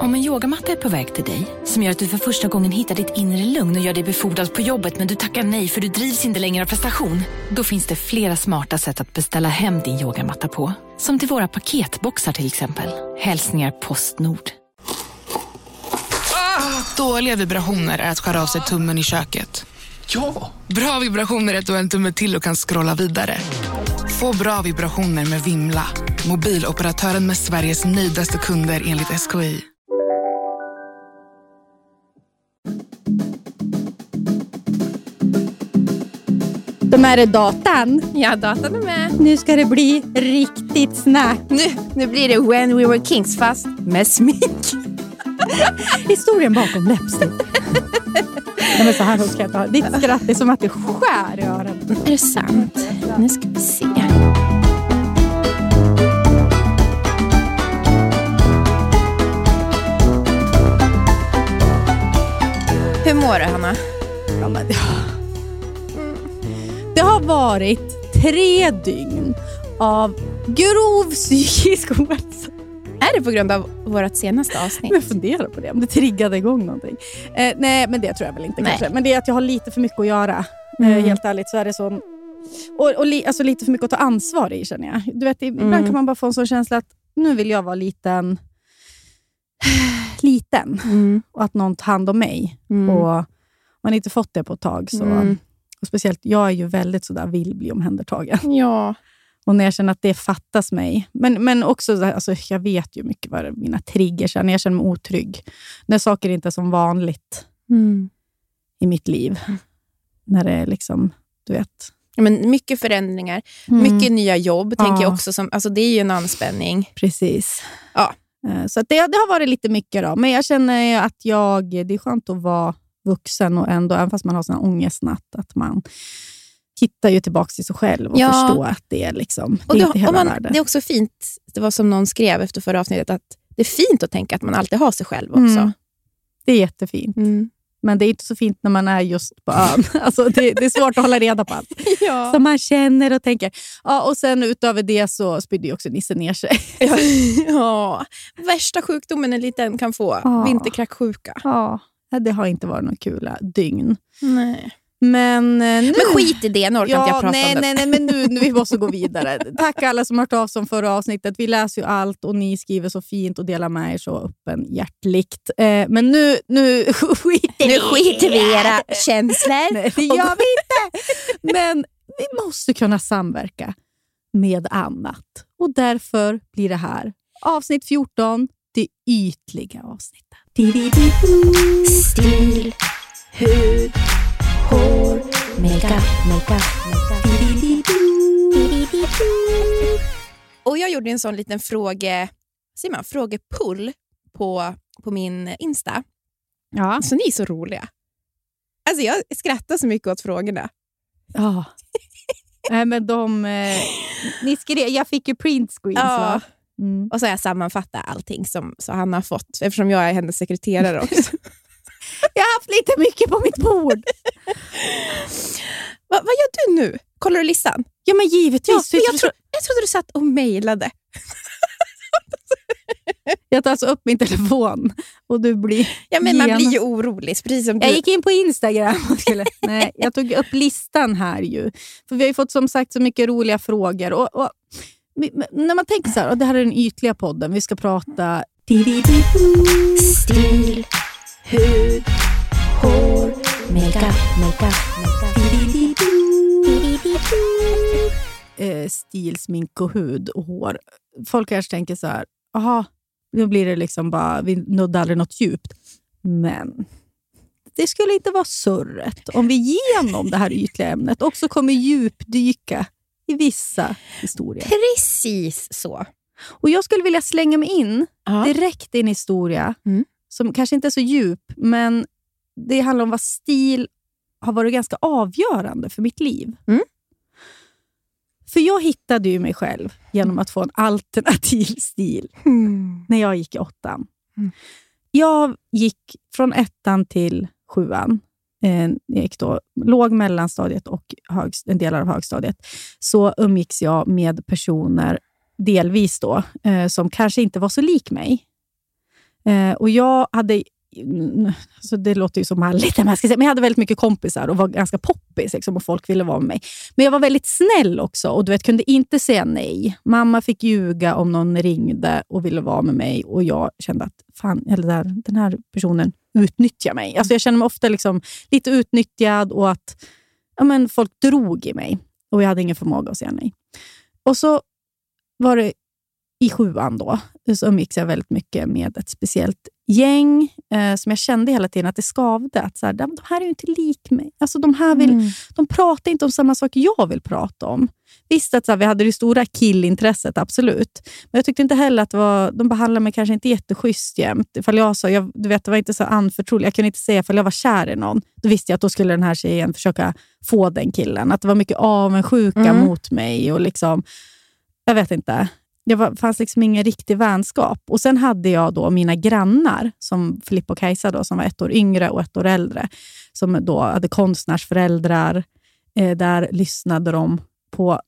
Om en yogamatta är på väg till dig, som gör att du för första gången hittar ditt inre lugn och gör dig befordrad på jobbet men du tackar nej för du drivs inte längre av prestation. Då finns det flera smarta sätt att beställa hem din yogamatta på. Som till våra paketboxar till exempel. Hälsningar Postnord. Dåliga vibrationer är att skära av sig tummen i köket. Ja! Bra vibrationer är att du har en tumme till och kan scrolla vidare. Få bra vibrationer med Vimla. Mobiloperatören med Sveriges nöjdaste kunder enligt SKI. De här är datan. Ja, datan är med. Nu ska det bli riktigt snack. Nu, nu blir det When We Were Kings fast med smink. Historien bakom läppstift. Nej, men så här ska jag inte ha. Ditt skratt är som att det skär i öronen. Är det sant? Nu ska vi se. Hur mår du, Hanna? Ja, men det, det har varit tre dygn av grov psykisk ohälsa. Är det på grund av vårt senaste avsnitt? Jag funderar på det, om det triggade igång någonting. Eh, nej, men det tror jag väl inte Nej. kanske. Men det är att jag har lite för mycket att göra. Mm. Eh, helt ärligt så är det så. Och, och li, alltså lite för mycket att ta ansvar i känner jag. Du vet, ibland Mm. kan man bara få en sån känsla att nu vill jag vara liten. liten. Mm. Och att någon tar hand om mig. Mm. Och man har inte fått det på ett tag. Så, Mm. Och Speciellt, jag är ju väldigt sådär, vill bli omhändertagen. Ja. Och när jag känner att det fattas mig. Men, men också, alltså, jag vet ju mycket vad mina triggers är. När jag känner mig otrygg. När saker inte är som vanligt Mm. i mitt liv. När det är liksom, du vet. Ja, Men mycket förändringar, Mm. mycket nya jobb. tänker jag Ja. också som, alltså Det är ju en anspänning. Precis. Ja. Eh, Så att det, det har varit lite mycket. Då. Men jag känner att jag, det är skönt att vara vuxen och ändå, även fast man har här ångestnatt, att man hittar ju tillbaka till sig själv och Ja. förstår att det är, liksom, det Och är det, inte hela man, världen. det är också fint, det var som någon skrev efter förra avsnittet, att det är fint att tänka att man alltid har sig själv också. Mm. Det är jättefint. Mm. Men det är inte så fint när man är just på ön. Alltså det, det är svårt att hålla reda på allt. Ja. Som man känner och tänker. Ja, och sen utöver det så spydde ju också Nisse ner sig. Ja. ja. Värsta sjukdomen en liten kan få, Ja. vinterkräksjuka. Ja, det har inte varit några kul dygn. Nej. Men, eh, nu... Men skit i det, nu orkar inte jag Ja, prata nej, om det. nej, nej, men nu, nu vi måste gå vidare. Tack alla som har hört av sig om förra avsnittet. Vi läser ju allt och ni skriver så fint och delar med er så öppenhjärtligt. Eh, men nu, nu skiter Nu vi skiter vi i era känslor. Nej, det gör vi inte. Men vi måste kunna samverka med annat. Och därför blir det här avsnitt 14, det ytliga avsnittet. Stil, hud, hår, makeup, makeup, Och jag gjorde en sån liten fråge, säger man, frågepull på, på min Insta. Ja. Alltså ni är så roliga. Alltså jag skrattar så mycket åt frågorna. ja. Nej, men de, eh, ni skrev, jag fick ju printscreens Ja. va? Mm. Och så har jag sammanfattat allting som så Hanna har fått, eftersom jag är hennes sekreterare också. Jag har haft lite mycket på mitt bord. Va, vad gör du nu? Kollar du listan? Ja, men givetvis. Ja, jag, tro, jag trodde du satt och mejlade. jag tar alltså upp min telefon och du blir Ja, men man blir ju orolig, precis som du. Jag gick in på Instagram och skulle... Nej, jag tog upp listan här ju. För vi har ju fått som sagt så mycket roliga frågor. Och, och, när man tänker så här, och det här är den ytliga podden, vi ska prata... Stil, hud, hår, makeup, makeup, makeup. Eh, stil, smink och hud och hår. Folk kanske tänker så här, aha, nu blir det liksom bara, vi nådde aldrig något djupt. Men det skulle inte vara surret om vi genom det här ytliga ämnet också kommer djupdyka i vissa historier. Precis så. Och Jag skulle vilja slänga mig in Ja. direkt i en historia Mm. som kanske inte är så djup, men det handlar om vad stil har varit ganska avgörande för mitt liv. Mm. För jag hittade ju mig själv genom att få en alternativ stil när jag gick i åttan. Mm. Jag gick från ettan till sjuan, eh, gick då låg mellanstadiet och högst, en del av högstadiet, så umgicks jag med personer, delvis då, eh, som kanske inte var så lik mig. Eh, och jag hade mm, alltså det låter ju så malligt, men jag, ska säga, men jag hade väldigt mycket kompisar och var ganska poppis liksom, och folk ville vara med mig. Men jag var väldigt snäll också och du vet, kunde inte säga nej. Mamma fick ljuga om någon ringde och ville vara med mig och jag kände att fan, eller där, den här personen utnyttja mig. Alltså jag kände mig ofta liksom lite utnyttjad och att ja, men folk drog i mig och jag hade ingen förmåga att säga nej. Och så var det i sjuan då, så umgicks jag väldigt mycket med ett speciellt gäng eh, som jag kände hela tiden att det skavde. Att så här, de, här är ju inte lik mig. Alltså, de, här vill, mm. de pratar inte om samma sak jag vill prata om. Visst att så här, vi hade det stora killintresset, absolut. Men jag tyckte inte heller att var, de behandlade mig kanske inte jätteschysst jämt. Ifall jag sa, jag, du vet, det var inte så anförtroligt. Jag kunde inte säga ifall jag var kär i någon. Då visste jag att då skulle den här tjejen försöka få den killen. Att det var mycket avundsjuka mm. mot mig. och liksom, Jag vet inte det var, fanns liksom ingen riktig vänskap. Och Sen hade jag då mina grannar, som Filippa och Kajsa, då, som var ett år yngre och ett år äldre, som då hade konstnärsföräldrar. Eh, där lyssnade de på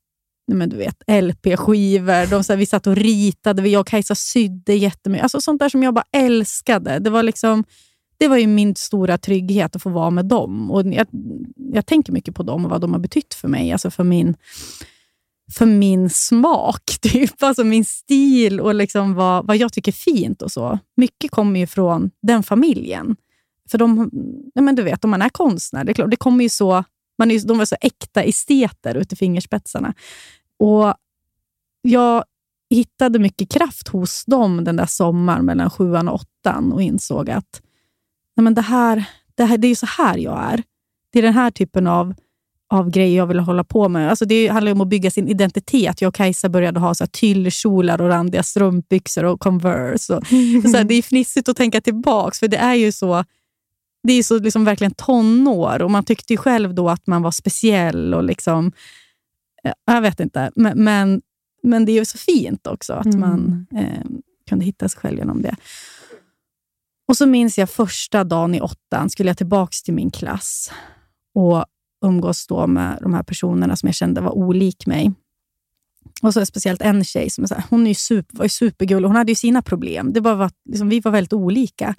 men du vet, LP-skivor. Vi satt och ritade. Jag och Kajsa sydde jättemycket. Alltså sånt där som jag bara älskade. Det var liksom... Det var ju min stora trygghet att få vara med dem. Och jag, jag tänker mycket på dem och vad de har betytt för mig. Alltså för min för min smak, typ. alltså min stil och liksom vad, vad jag tycker är fint. och så. Mycket kommer ju från den familjen. För de, ja, men du vet, om man är konstnär, det, är klart, det kommer ju så, man är, de var så äkta esteter ut i fingerspetsarna. Och jag hittade mycket kraft hos dem den där sommaren mellan sjuan och åttan och insåg att nej men det, här, det, här, det är så här jag är. Det är den här typen av av grejer jag ville hålla på med. Alltså det handlar om att bygga sin identitet. Jag och Kajsa började ha så här tyllkjolar och randiga strumpbyxor och Converse. Och, så här, det är fnissigt att tänka tillbaka, för det är ju så det är så liksom verkligen tonår och man tyckte ju själv då att man var speciell. och liksom, Jag vet inte, men, men, men det är ju så fint också att mm. man eh, kunde hitta sig själv genom det. Och så minns jag första dagen i åttan, skulle jag tillbaka till min klass. Och umgås då med de här personerna som jag kände var olik mig. Och så är speciellt en tjej som är så här, hon är ju super, var ju supergullig. Hon hade ju sina problem. Det bara var, liksom, vi var väldigt olika.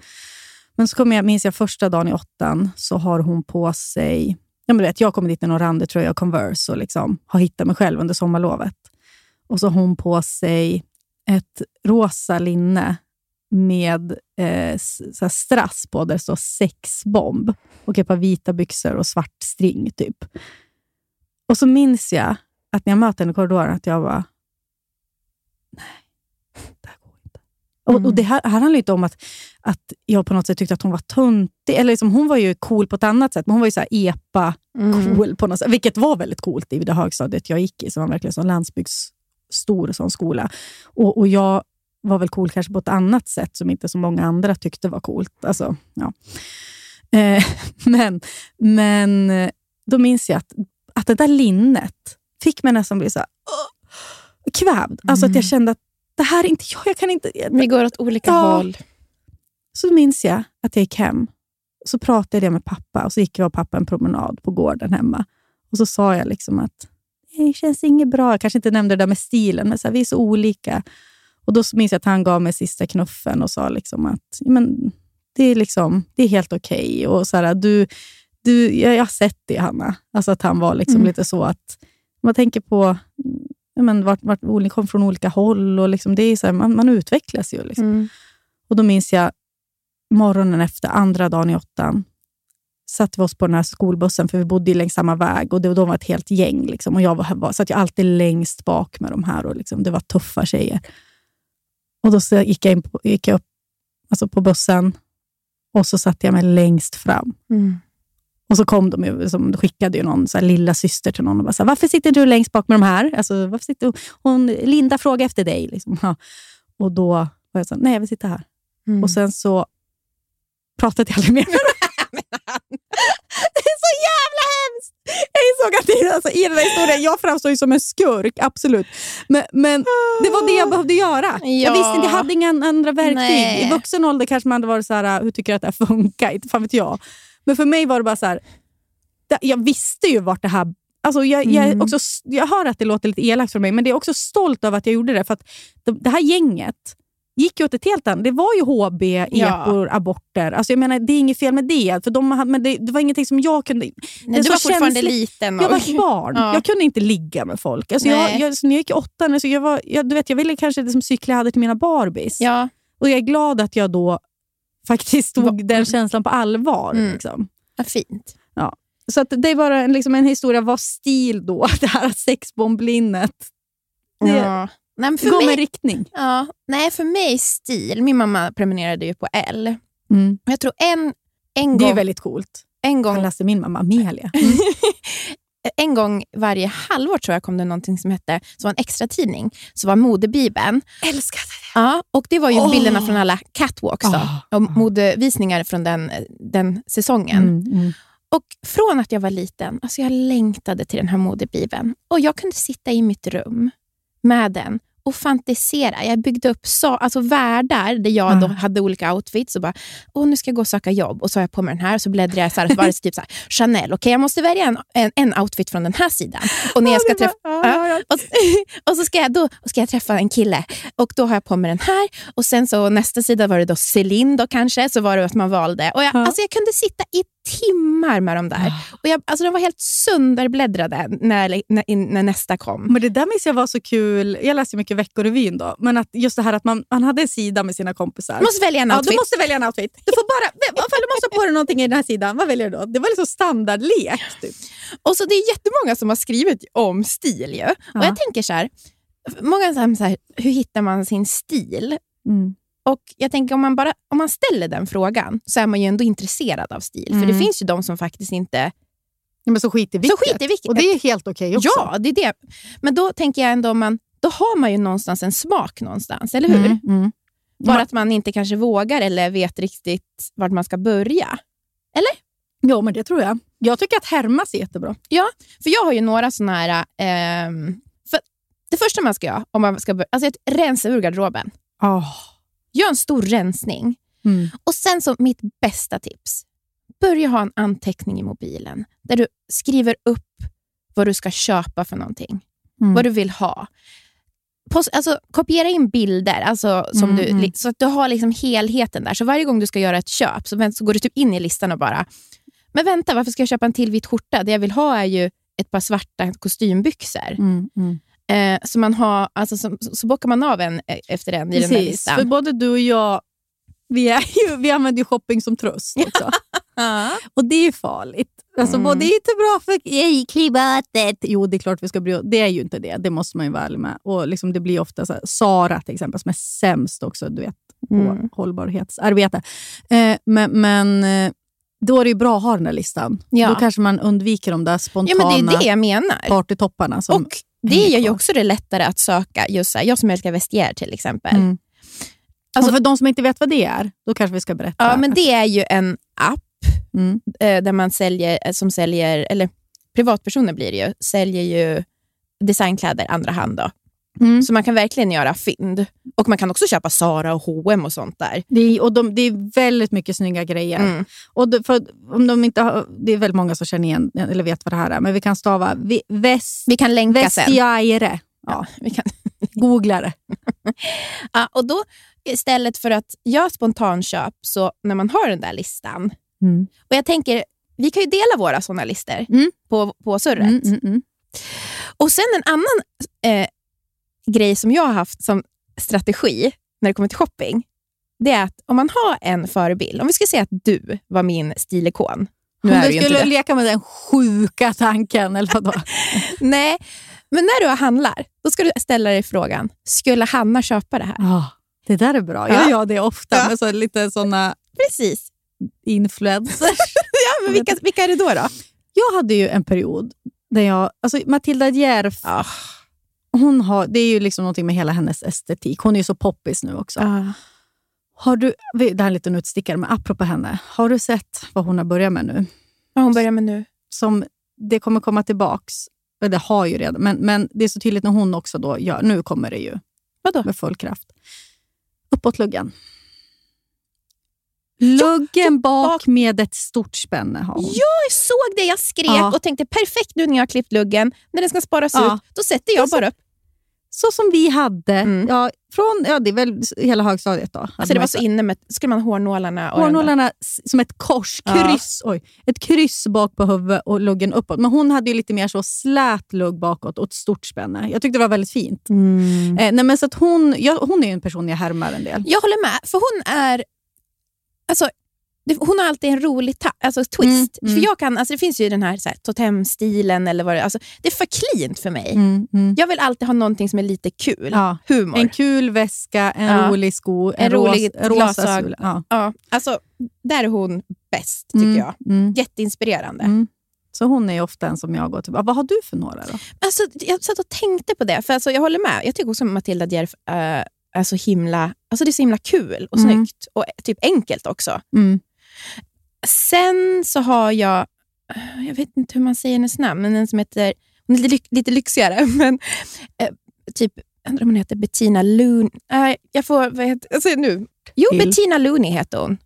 Men så kom jag, minns jag första dagen i åttan, så har hon på sig... Ja, men vet, jag kommer dit i någon randig tröja och Converse och liksom har hittat mig själv under sommarlovet. Och så har hon på sig ett rosa linne med eh, så strass på där det står sexbomb och ett par vita byxor och svart string. typ. Och så minns jag att när jag mötte henne i korridoren, att jag var nej, det här går inte. Mm. Och, och, Det här, här handlar inte om att, att jag på något sätt tyckte att hon var. Eller liksom, hon var ju cool på ett annat sätt, men hon var ju så epa-cool mm. på något sätt. Vilket var väldigt coolt i det högstadiet jag gick i, som var verkligen en landsbygdsstor sån skola. Och, och jag var väl cool kanske på ett annat sätt som inte så många andra tyckte var coolt. Alltså, ja. Eh, men, men eh, då minns jag att, att det där linnet fick mig nästan bli så här, oh, kvävd. Alltså mm. att jag mm. kände att det här är inte jag. jag kan inte, jag, Vi går åt olika ja. håll. Så minns jag att jag gick hem. Så pratade jag med pappa och så gick jag och pappa en promenad på gården hemma. Och så sa jag liksom att det känns inget bra. Jag kanske inte nämnde det där med stilen, men så här, vi är så olika. Och Då minns jag att han gav mig sista knuffen och sa liksom att men, det, är liksom, det är helt okej. Okay. du, du, jag, jag har sett det, Hanna. Alltså att han var liksom mm. lite så att man tänker på men, vart, vart olika kom från olika håll. och liksom, det är så här, man, man, utvecklas ju. Liksom. Mm. Och Då minns jag morgonen efter, andra dagen i åttan, satte vi oss på den här skolbussen, för vi bodde längs samma väg och det, de var ett helt gäng. Liksom, och Jag var, var, satt jag alltid längst bak med de här och liksom, det var tuffa tjejer. Och Då så gick jag, in på, gick jag upp alltså på bussen och så satte jag mig längst fram. Mm. Och så kom de ju, som skickade ju någon så här, lilla syster till någon och bara så här, varför sitter du längst bak med de här? Alltså, varför sitter hon, Linda frågar efter dig. Liksom. Ja. Och då var jag så här, nej jag vill sitta här. Mm. Och sen så pratade jag aldrig mer med det är så jävla hemskt! Insåg att det, alltså, i den här historien, jag framstår ju som en skurk, absolut. Men, men det var det jag behövde göra. Ja. Jag visste inte, jag hade inga andra verktyg. Nej. I vuxen ålder kanske man hade varit så här, hur tycker du att det här funkar? Inte fan vet jag. Men för mig var det bara så här, jag visste ju vart det här Alltså jag, jag, mm. också, jag hör att det låter lite elakt för mig, men det är också stolt över att jag gjorde det. För att det, det här gänget gick ju åt ett helt annat. Det var ju HB, Ja. epor, aborter. Alltså jag menar, det är inget fel med det. För de, men det, det var ingenting som jag kunde... Nej, du var fortfarande känsligt. liten. Jag och- var barn. Ja. Jag kunde inte ligga med folk. Alltså jag, Nej. jag, så när jag gick i åttan, alltså jag, var, jag, du vet, jag ville kanske liksom cykla jag hade till mina Barbies. Ja, Och jag är glad att jag då faktiskt tog den känslan på allvar. Mm. Liksom. vad fint. Så att det är bara en, liksom en historia vad stil då, det här sexbomblinnet. Det Ja. Nej, för gav mig, mig riktning. ja, nej, för mig stil. Min mamma prenumererade ju på L. Och Jag tror en, en Det är gång... väldigt coolt. en gång läste min mamma Amelia. en gång varje halvår tror jag kom det någonting som hette som var en extra tidning som var modebibeln. Älskade det. Ja, och det var ju Åh. bilderna från alla catwalks då, Ah. och modevisningar från den, den säsongen. Mm, mm. Och från att jag var liten, alltså jag längtade till den här modebibeln. Och jag kunde sitta i mitt rum med den och fantisera. Jag byggde upp så, alltså världar där jag då Ah. hade olika outfits. Och bara, Åh, nu ska jag gå och söka jobb. Och så har jag på mig den här. Och så bläddrar jag så här, så var det typ så här, Chanel. Okej, jag måste välja en, en, en outfit från den här sidan. Och när jag ska träffa... ja. Och, och så ska jag, då ska jag träffa en kille och då har jag på mig den här. Och sen så nästa sida var det då Celine då kanske, så var det att man valde. Och jag, Ja. alltså jag kunde sitta i timmar med de där. Och jag, alltså de var helt sönderbläddrade när, när, när nästa kom. Men det där minns jag var så kul. Jag läste mycket Veckorevyn då. Men att just det här att man, man hade en sida med sina kompisar. Du måste välja en Ja, outfit. du måste välja en outfit. Du får bara, ifall du måste ha på dig någonting i den här sidan, vad väljer du då? Det var liksom standardlek. Typ. Och så Det är jättemånga som har skrivit om stil. Ju. Och Ja. jag tänker så här, många så här, så här, hur hittar man sin stil? Och jag tänker om man, bara, om man ställer den frågan så är man ju ändå intresserad av stil. För det Mm. finns ju de som faktiskt inte... Ja, men så skit i vilket. Så i vilket. Och det är helt okej också. Ja, det är det. Men då tänker jag ändå, man, då har man ju någonstans en smak någonstans, eller hur? Mm, mm. Bara Ja. att man inte kanske vågar eller vet riktigt vart man ska börja. Ja, men det tror jag. Jag tycker att härmas är jättebra. För jag har ju några såna här... ehm, för det första man ska göra, om man ska börja, alltså ett rensa ur garderoben. Gör en stor rensning. Mm. Och sen så mitt bästa tips. Börja ha en anteckning i mobilen där du skriver upp vad du ska köpa för någonting. Mm. Vad du vill ha. Pos- alltså, kopiera in bilder alltså, som Mm, du, så att du har liksom helheten där. Så varje gång du ska göra ett köp så, så går du typ in i listan och bara, men vänta, varför ska jag köpa en till vit skjorta? Det jag vill ha är ju ett par svarta kostymbyxor. Mm, mm. Eh, så, man har, alltså, så, så bockar man av en eh, efter en i den här Precis, listan. för både du och jag vi, är ju, vi använder ju shopping som tröst också. Och det är ju farligt. Alltså, Mm. både, det är inte bra för klimatet. Jo, det är klart vi ska bry oss. Det är ju inte det. Det måste man ju vara ärlig med. Och liksom, det blir ofta så här, Sara till exempel, som är sämst också du vet, på Mm. hållbarhetsarbete. Eh, men men eh, då är det ju bra att ha den där listan. Ja. Då kanske man undviker de där Ja, spontana men det är det jag menar. partytopparna. Som, Och det gör ju också det lättare att söka. Just här, jag som älskar vestier till exempel. Mm. Alltså- och för de som inte vet vad det är, då kanske vi ska berätta. Ja, men det är ju en app Mm. eh, där man säljer, eh, som säljer, eller privatpersoner blir det ju, säljer ju designkläder andra hand. Då. Mm. Så man kan verkligen göra fynd. Och man kan också köpa Zara och H&M och sånt där. Det är, och de, det är väldigt mycket snygga grejer. Mm. Och det, för, om de inte har, det är väldigt många som känner igen eller vet vad det här är, men vi kan stava vi- väst, Vi kan länka sen. vestiaire. Ja, Vi kan. googla det. Ja, och då istället för att göra spontanköp, så när man har den där listan. Mm. Och jag tänker, vi kan ju dela våra såna listor Mm. på, på surret. Mm, mm. Och sen en annan eh, grej som jag har haft som strategi när det kommer till shopping, det är att om man har en förebild, om vi ska säga att du var min stilikon. Nu Om du skulle leka med den sjuka tanken, eller vadå? Nej, men när du handlar, då ska du ställa dig frågan, skulle Hanna köpa det här? Ja, det där är bra. Jag Ja. gör det ofta Ja. med så lite såna Precis. influencers. Ja, men vilka, vilka är det då? då? jag hade ju en period där jag... Alltså Matilda Djerf, Ah. Hon har, det är ju liksom någonting med hela hennes estetik. Hon är ju så poppis nu också. Ah. Har du, det här är en liten utstickare, men apropå henne. Har du sett vad hon har börjat med nu? Vad hon börjar med nu? Som Det kommer komma tillbaks. Eller Det har ju redan, men, men det är så tydligt när hon också då gör. Nu kommer det ju Vadå? med full kraft. Uppåt luggen. Bak med ett stort spänne har hon. Jag såg det, jag skrek Ja. och tänkte perfekt nu när jag har klippt luggen, när den ska sparas Ja. ut, då sätter jag bara upp. så som vi hade. Mm. Ja, från, ja, det är väl hela högstadiet då. Alltså det var så inne med, skulle man hårnålarna och Hårnålarna som ett kors, Ja. kryss, oj, ett kryss bak på huvudet och luggen uppåt. Men hon hade ju lite mer så slät lugg bakåt och ett stort spänne. Jag tyckte det var väldigt fint. Mm. Eh, nej, men så att hon, ja, hon är ju en person jag härmar en del. Jag håller med, för hon är... Alltså, det, hon har alltid en rolig ta, alltså, twist. Mm, mm. För jag kan, alltså, det finns ju den här, så här totemstilen, eller vad det, alltså, det är för cleant för mig. Mm, mm. Jag vill alltid ha någonting som är lite kul. Ja. Humor. En kul väska, en Ja. rolig sko, en, En rolig rosa, rosa sul. Ja. Ja, alltså, där är hon bäst, tycker jag. Jätteinspirerande. Så hon är ofta en som jag går till. Vad har du för några då? Alltså, jag satt och tänkte på det, för alltså, jag håller med. Jag tycker också Matilda Djerf äh, är så himla, alltså, det är så himla kul och Mm. snyggt. Och typ enkelt också. Mm. Sen så har jag, jag vet inte hur man säger hennes namn, men en som heter, hon är lite, lite lyxigare, men eh, typ, jag undrar om hon heter Bettina Loon. Uh, jag får, vad heter, jag säger nu. Jo, Till. Bettina Looney heter hon.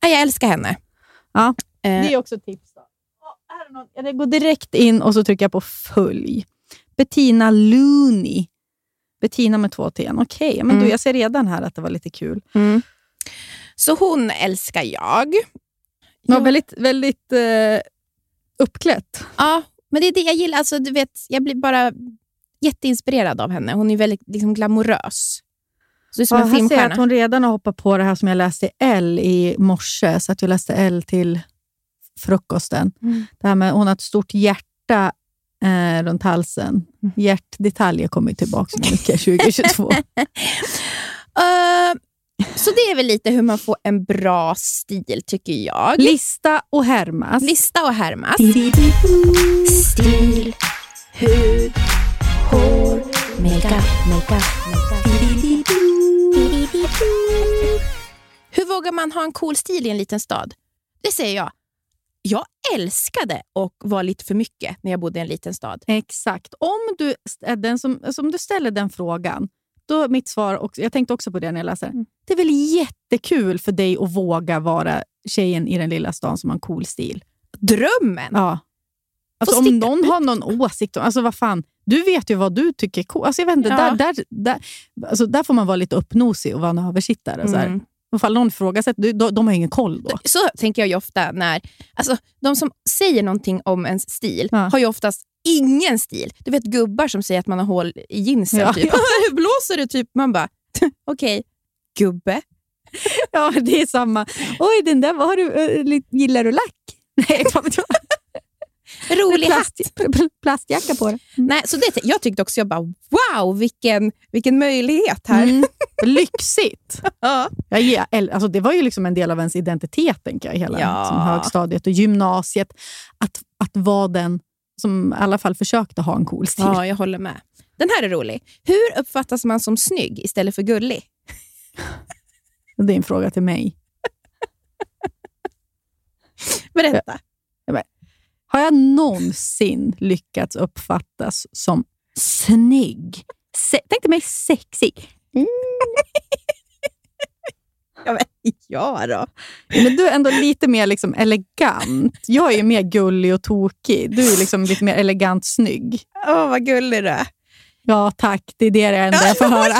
Ah, jag älskar henne. Ja, Eh, Det är också ett tips. Då. Ja, är det någon- Jag går direkt in och så trycker jag på följ. Bettina Looney. Bettina med två T. Okej, men Mm. du, jag ser redan här att det var lite kul. mm. Så hon älskar jag. Jo. väldigt, väldigt eh, uppklätt. Ja, men det är det jag gillar. Alltså, du vet, jag blir bara jätteinspirerad av henne. Hon är väldigt liksom, glamorös. Så det är som Ja, en ser jag filmstjärna. att hon redan har hoppat på det här som jag läste i L i morse. Så att jag läste L till frukosten. Mm. Det här med, hon har ett stort hjärta eh, runt halsen. Mm. Hjärtdetaljer kommer tillbaka mycket 2022. Eh, så det är väl lite hur man får en bra stil, tycker jag. Lista och härmas. Lista och härmas. Stil, hud, hår, makeup, makeup, Hur vågar man ha en cool stil i en liten stad? Det säger jag. Jag älskade att vara lite för mycket när jag bodde i en liten stad. Exakt. Om du, är den som, alltså om du ställer den frågan, då mitt svar, också, jag tänkte också på det när jag läste Mm. det är väl jättekul för dig att våga vara tjejen i den lilla stan som har en cool stil. Drömmen! Ja. Alltså, om någon har någon åsikt, alltså vad fan, du vet ju vad du tycker är coolt. Alltså, jag vet inte, Ja. där, där, där, alltså, där får man vara lite uppnosig och vara en översittare. Så här. Ifall någon ifrågasätter, du- de, de har ingen koll då. Så tänker jag ju ofta när... Alltså, de som säger någonting om ens stil Ja. har ju oftast ingen stil. Du vet gubbar som säger att man har hål i jeansen. Ja. Typ. Hur blåser det? Typ. Man bara, okej, gubbe. Ja, det är samma. Oj, den där, vad har du, eh, gillar du lack? Nej, vad vet jag. Rolig hatt. Plast, pl- plastjacka på det. Nej, så det, jag tyckte också, jag bara, wow, vilken, vilken möjlighet här. Mm. Lyxigt! Ja. Jag alltså det var ju liksom en del av ens identitet, tänker jag, hela Ja. som högstadiet och gymnasiet. Att, att vara den som i alla fall försökte ha en cool stil. ja, jag håller med. Den här är rolig. Hur uppfattas man som snygg istället för gullig? Det är en fråga till mig. Berätta. Har jag någonsin lyckats uppfattas som snygg? Se- Tänk dig mig sexig. Ja, men, ja då. Men du är ändå lite mer liksom elegant. Jag är ju mer gullig och tokig. Du är liksom lite mer elegant snygg. Åh, vad gullig du är. Ja, tack. Det är det enda jag får höra.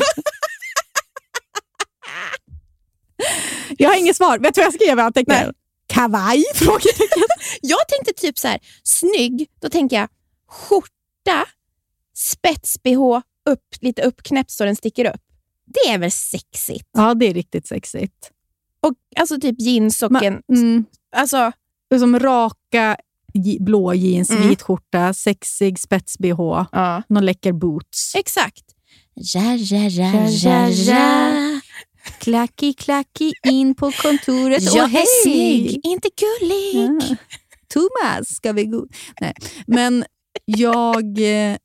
Jag har inget svar. Vet du vad jag skrev i anteckningarna? Kavaj? Frågetecken. Jag tänkte typ så här, snygg, då tänker jag skjorta, spets-bh, upp, lite uppknäppt så den sticker upp. Det är väl sexigt? Ja, det är riktigt sexigt. Och, alltså typ jeans och en... Mm. Alltså, Som raka blå jeans, Mm. vit skjorta, sexig spets-bh, ja. någon läcker boots. Exakt. Ja, ja, Ja, ja, ja. Klacki, klacki in på kontoret. Jag och hej! är snygg, inte gullig. Ja. Thomas, ska vi gå? Nej, men jag eh,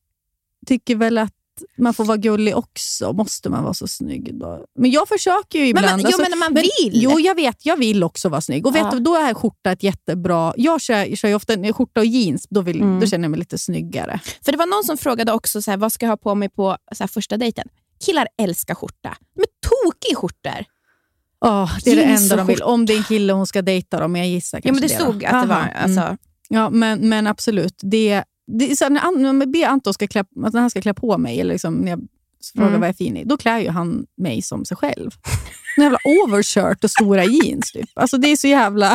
tycker väl att man får vara gullig också. Måste man vara så snygg då? Men jag försöker ju Men, ibland. man, alltså, jo, men man men- vill. Jo, jag vet. Jag vill också vara snygg. Och vet Ja. du, då är skjorta ett jättebra... Jag kör, kör ju ofta en skjorta och jeans. Då, vill, Mm. då känner jag mig lite snyggare. För det var någon som frågade också så här, vad ska jag ha på mig på så här, första dejten. Killar älskar skjorta. Men tokig skjortor. Oh, det är det enda de vill. Om det är en kille hon ska dejta dem, men jag gissar Ja, kanske men det då. stod att det var... Aha, Alltså, mm. Ja, men, men absolut. Det, det är så när, An- när jag ber Anton ska klä, att han ska klä på mig, eller liksom, när jag frågar Mm. vad jag är fin i, då klär ju han mig som sig själv. En jävla overshirt och stora jeans. Typ. Alltså det är så jävla...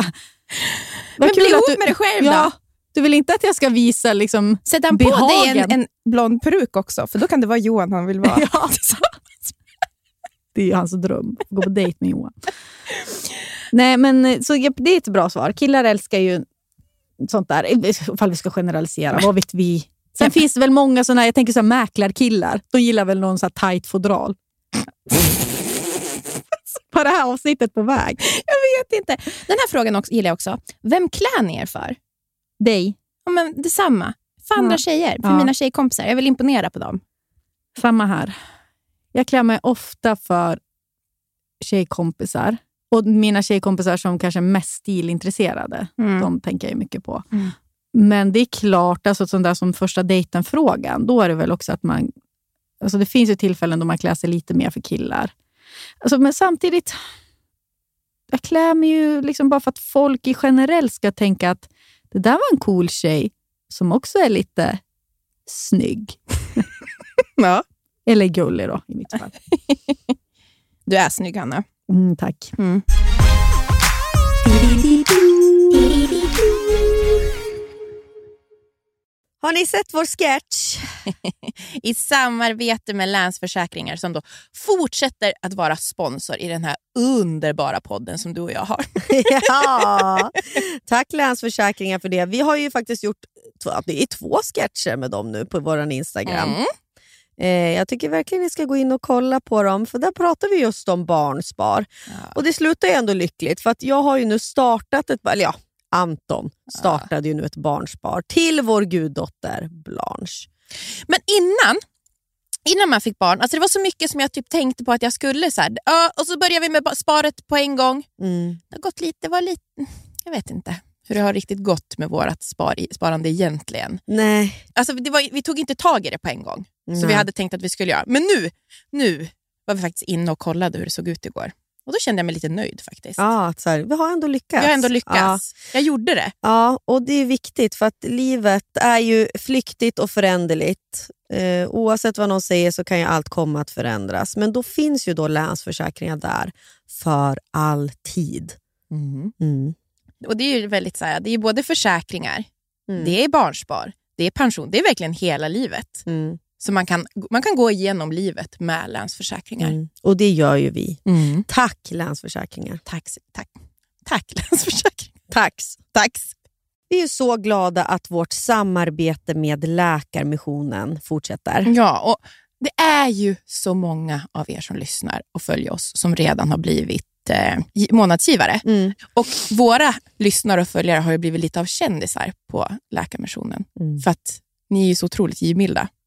Vad Men bli ihop du- med dig själv Ja, då. Du vill inte att jag ska visa liksom... Sätt han på dig Behagen. en, en blond peruk också, för då kan det vara Johan han vill vara. Ja. Det är ju hans dröm, att gå på dejt med Johan. Nej, men eh, så, det är ett bra svar. Killar älskar ju sånt där, ifall vi ska generalisera. Vad vet vi? Sen finns det väl många såna, jag tänker så här, mäklarkillar. De gillar väl någon så här tight fodral. Var det här avsnittet på väg? Jag vet inte. Den här frågan också, gillar jag också. Vem klär ni er för? Dig. Ja, men detsamma. För andra Ja. tjejer, för Ja. mina tjejkompisar. Jag vill imponera på dem. Samma här. Jag klär mig ofta för tjejkompisar. Och mina tjejkompisar som kanske är mest stilintresserade. De tänker jag mycket på. Mm. Men det är klart, alltså sånt där som första dejten-frågan, då är det väl också att man... Alltså det finns ju tillfällen då man klär sig lite mer för killar. Alltså, men samtidigt, jag klär mig ju liksom bara för att folk i generellt ska tänka att det där var en cool tjej som också är lite snygg. Ja. Eller gullig då, i mitt fall. Du är snygg, Hanna. Mm, tack. Mm. Har ni sett vår sketch? I samarbete med Länsförsäkringar som då fortsätter att vara sponsor i den här underbara podden som du och jag har. ja, tack Länsförsäkringar för det. Vi har ju faktiskt gjort två, det är två sketcher med dem nu på vår Instagram. Mm. Eh, jag tycker verkligen ni ska gå in och kolla på dem, för där pratar vi just om barnspar. Och det slutar ju ändå lyckligt, för att jag har ju nu startat ett, eller ja, Anton startade ju nu ett barnspar till vår guddotter Blanche. Men innan, innan man fick barn, alltså det var så mycket som jag typ tänkte på att jag skulle. Så här, och så började vi med sparet på en gång. Mm. Det har gått lite, var lite, jag vet inte hur det har riktigt gått med vårt spar, sparande egentligen. Nej. Alltså var, vi tog inte tag i det på en gång, Nej. vi hade tänkt att vi skulle göra. Men nu, nu var vi faktiskt inne och kollade hur det såg ut igår. Och då kände jag mig lite nöjd faktiskt. Ja, att så här, vi har ändå lyckats. Vi har ändå Ja. lyckats. Jag gjorde det. Ja, och det är viktigt för att livet är ju flyktigt och föränderligt. Eh, oavsett vad någon säger så kan ju allt komma att förändras. Men då finns ju då Länsförsäkringar där för alltid. Mm. Och det är ju väldigt så här, det är både försäkringar, Mm. det är barnspar, det är pension. Det är verkligen hela livet. Mm. Så man kan, man kan gå igenom livet med Länsförsäkringar. Mm. Och det gör ju vi. Mm. Tack Länsförsäkringar. Tack, tack. Tack Länsförsäkringar. Tax. Tack. Vi är så glada att vårt samarbete med Läkarmissionen fortsätter. Ja, och det är ju så många av er som lyssnar och följer oss som redan har blivit eh, gi- månadsgivare. Mm. Och våra lyssnare och följare har ju blivit lite av kändisar på Läkarmissionen. Mm. För att ni är ju så otroligt givmilda.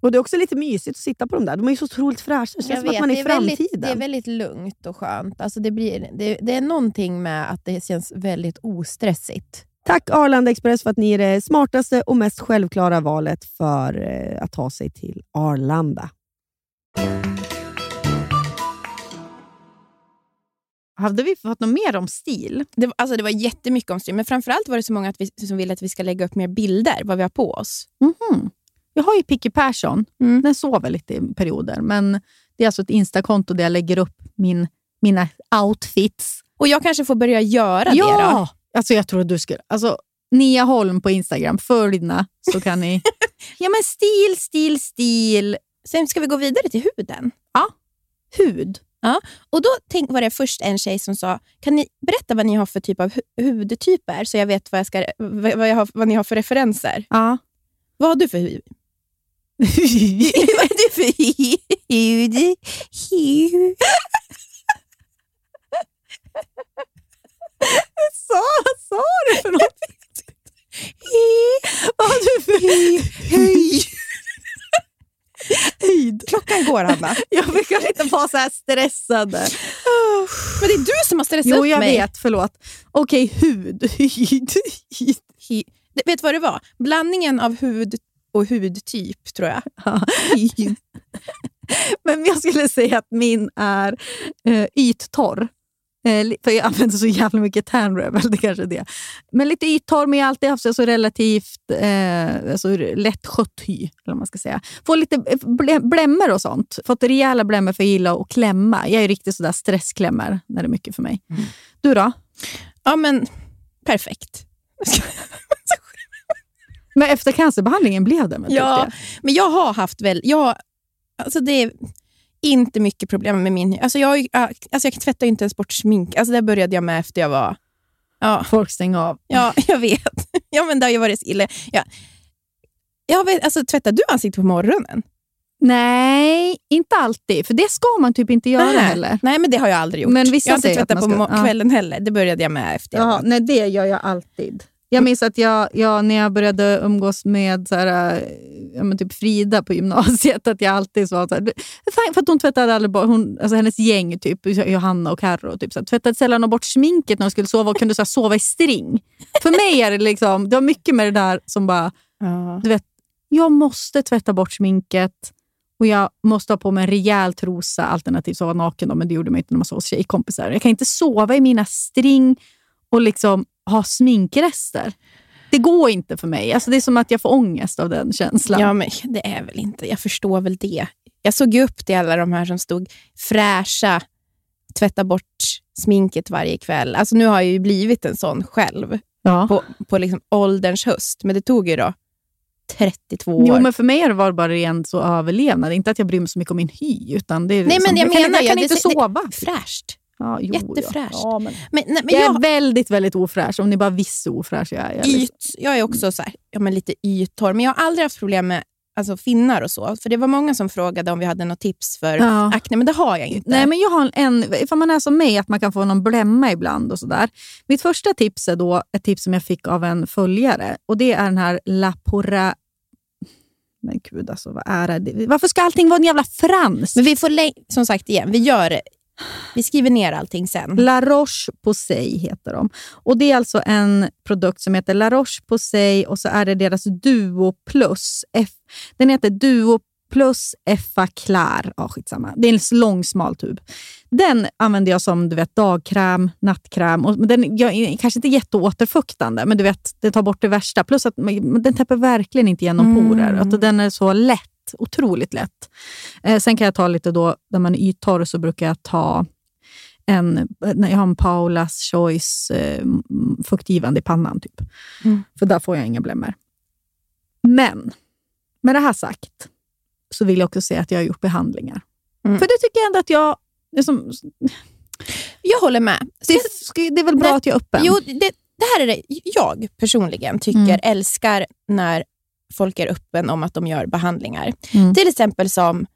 Och Det är också lite mysigt att sitta på dem där. De är ju så otroligt fräscha. Det känns Jag som att man är i är väldigt- framtiden. Det är väldigt lugnt och skönt. Alltså det, blir, det, det är någonting med att det känns väldigt ostressigt. Tack Arlanda Express för att ni är det smartaste och mest självklara valet för eh, att ta sig till Arlanda. Hade vi fått något mer om stil? Det, var- alltså det var jättemycket om stream, men framförallt var det så många att vi, som ville att vi ska lägga upp mer bilder, vad vi har på oss. Mhm. Jag har ju Picke Persson. Mm. Den sover lite i perioder, men det är alltså ett Instakonto där jag lägger upp min, mina outfits. Och jag kanske får börja göra det då. Ja! Alltså jag tror att du skulle... Alltså, Nia Holm på Instagram, följ Lina, så kan ni... ja men stil, stil, stil. Sen ska vi gå vidare till huden. Hud. Och då tänk, var det först en tjej som sa, kan ni berätta vad ni har för typ av hu- hudtyper så jag vet vad, jag ska, vad, jag har, vad ni har för referenser? Ja. Vad har du för hud? Vad är du för sa, vad sa du för något? Vad har du för höjd? höjd? Klockan går, Hanna. Jag brukar inte vara så här stressade. Men det är du som har stressat Jo, upp jag mig. vet. Förlåt. Okej, hud. Det- Vet du vad det var? Blandningen av hud och hudtyp, tror jag. Ja. Men jag skulle säga att min är eh, yttorr. Eh, för jag använder så jävla mycket tan rebel, det kanske är det. Men lite yttorr, men jag har alltid haft så, relativt eh, alltså, lättskött hy. Eller man ska säga. Får lite eh, blä- blämmor och sånt. Fått rejäla blämmor för jag gillar att klämma. Jag är riktigt sådär stressklämmer när det är mycket för mig. Du då? Ja, men perfekt. Men efter cancerbehandlingen blev det? Ja, men jag har haft väl... Jag, alltså det är inte mycket problem med min. Alltså jag, alltså jag tvättar ju inte ens bort smink. Alltså det började jag med efter jag var... Ja. Folk stänger av. ja jag vet. Ja, men det har ju varit så illa. Ja. Jag vet, alltså, tvättar du ansiktet på morgonen? Nej, inte alltid. För det ska man typ inte göra Nej. heller. Nej, men det har jag aldrig gjort. Men vissa jag har inte tvättat på ska- ja. kvällen heller. Det började jag med efter Ja, nej, det gör jag alltid. Jag minns att jag, jag, när jag började umgås med så här, typ Frida på gymnasiet, att jag alltid sa så här, för att hon tvättade aldrig bort, hon, alltså hennes gäng, typ, Johanna och Carro, typ, så här, tvättade sällan bort sminket när de skulle sova och kunde så här, sova i string. För mig är det liksom, det var mycket med det där som bara, Ja. du vet, jag måste tvätta bort sminket och jag måste ha på mig en rejäl trosa, alternativt sova naken. Då, men det gjorde man inte när man sov hos tjejkompisar. Jag kan inte sova i mina string och liksom ha sminkrester. Det går inte för mig. Alltså det är som att jag får ångest av den känslan. Ja, men det är väl inte. Jag förstår väl det. Jag såg upp till alla de här som stod fräscha, tvätta bort sminket varje kväll. Alltså nu har jag ju blivit en sån själv Ja. på, på liksom ålderns höst, men det tog ju då 32 år. Jo, men för mig har det bara ren så överlevnad. Inte att jag bryr mig så mycket om min hy. Utan det är Nej, liksom, men jag kan, menar jag ju, kan det- inte det- sova. Fräscht. Ja, jo, jättefräscht. Ja. Men Men, nej, men jag jag, är väldigt, väldigt ofräsch. Om ni bara visste hur ofräsch jag är. Jag är liksom- yt, jag är också så här, ja, men lite yttorr, men jag har aldrig haft problem med alltså, finnar och så. För Det var många som frågade om vi hade något tips för Ja. akne, men det har jag inte. Nej, men jag har en, ifall man är som mig, att man kan få någon blämma ibland. och sådär. Mitt första tips är då ett tips som jag fick av en följare. Och Det är den här La Pora... Men gud, alltså, vad är det? Varför ska allting vara en jävla frans? Men vi får, som sagt igen, vi gör det. Vi skriver ner allting sen. La Roche-Posay heter de. Och Det är alltså en produkt som heter La Roche-Posay och så är det deras Duo Plus. F, den heter Duo Plus Effa Klar. Ja, skitsamma. Det är en lång smal tub. Den använder jag som du vet, dagkräm, nattkräm. Och den jag, är kanske inte jätteåterfuktande, men du vet, det tar bort det värsta. Plus att den täpper verkligen inte igenom Mm. porer. Att den är så lätt. Otroligt lätt. Eh, sen kan jag ta lite då, när man är yttorr så brukar jag ta en, när jag har en Paulas Choice eh, fuktgivande i pannan. Typ. Mm. För där får jag inga blämmor. Men med det här sagt så vill jag också säga att jag har gjort behandlingar. Mm. För det tycker jag ändå att jag... Det är, som, Jag håller med. det, det är väl bra Nej, att jag är öppen? Jo, det, det här är det jag personligen tycker Mm. älskar när folk är öppen om att de gör behandlingar. Mm. Till exempel som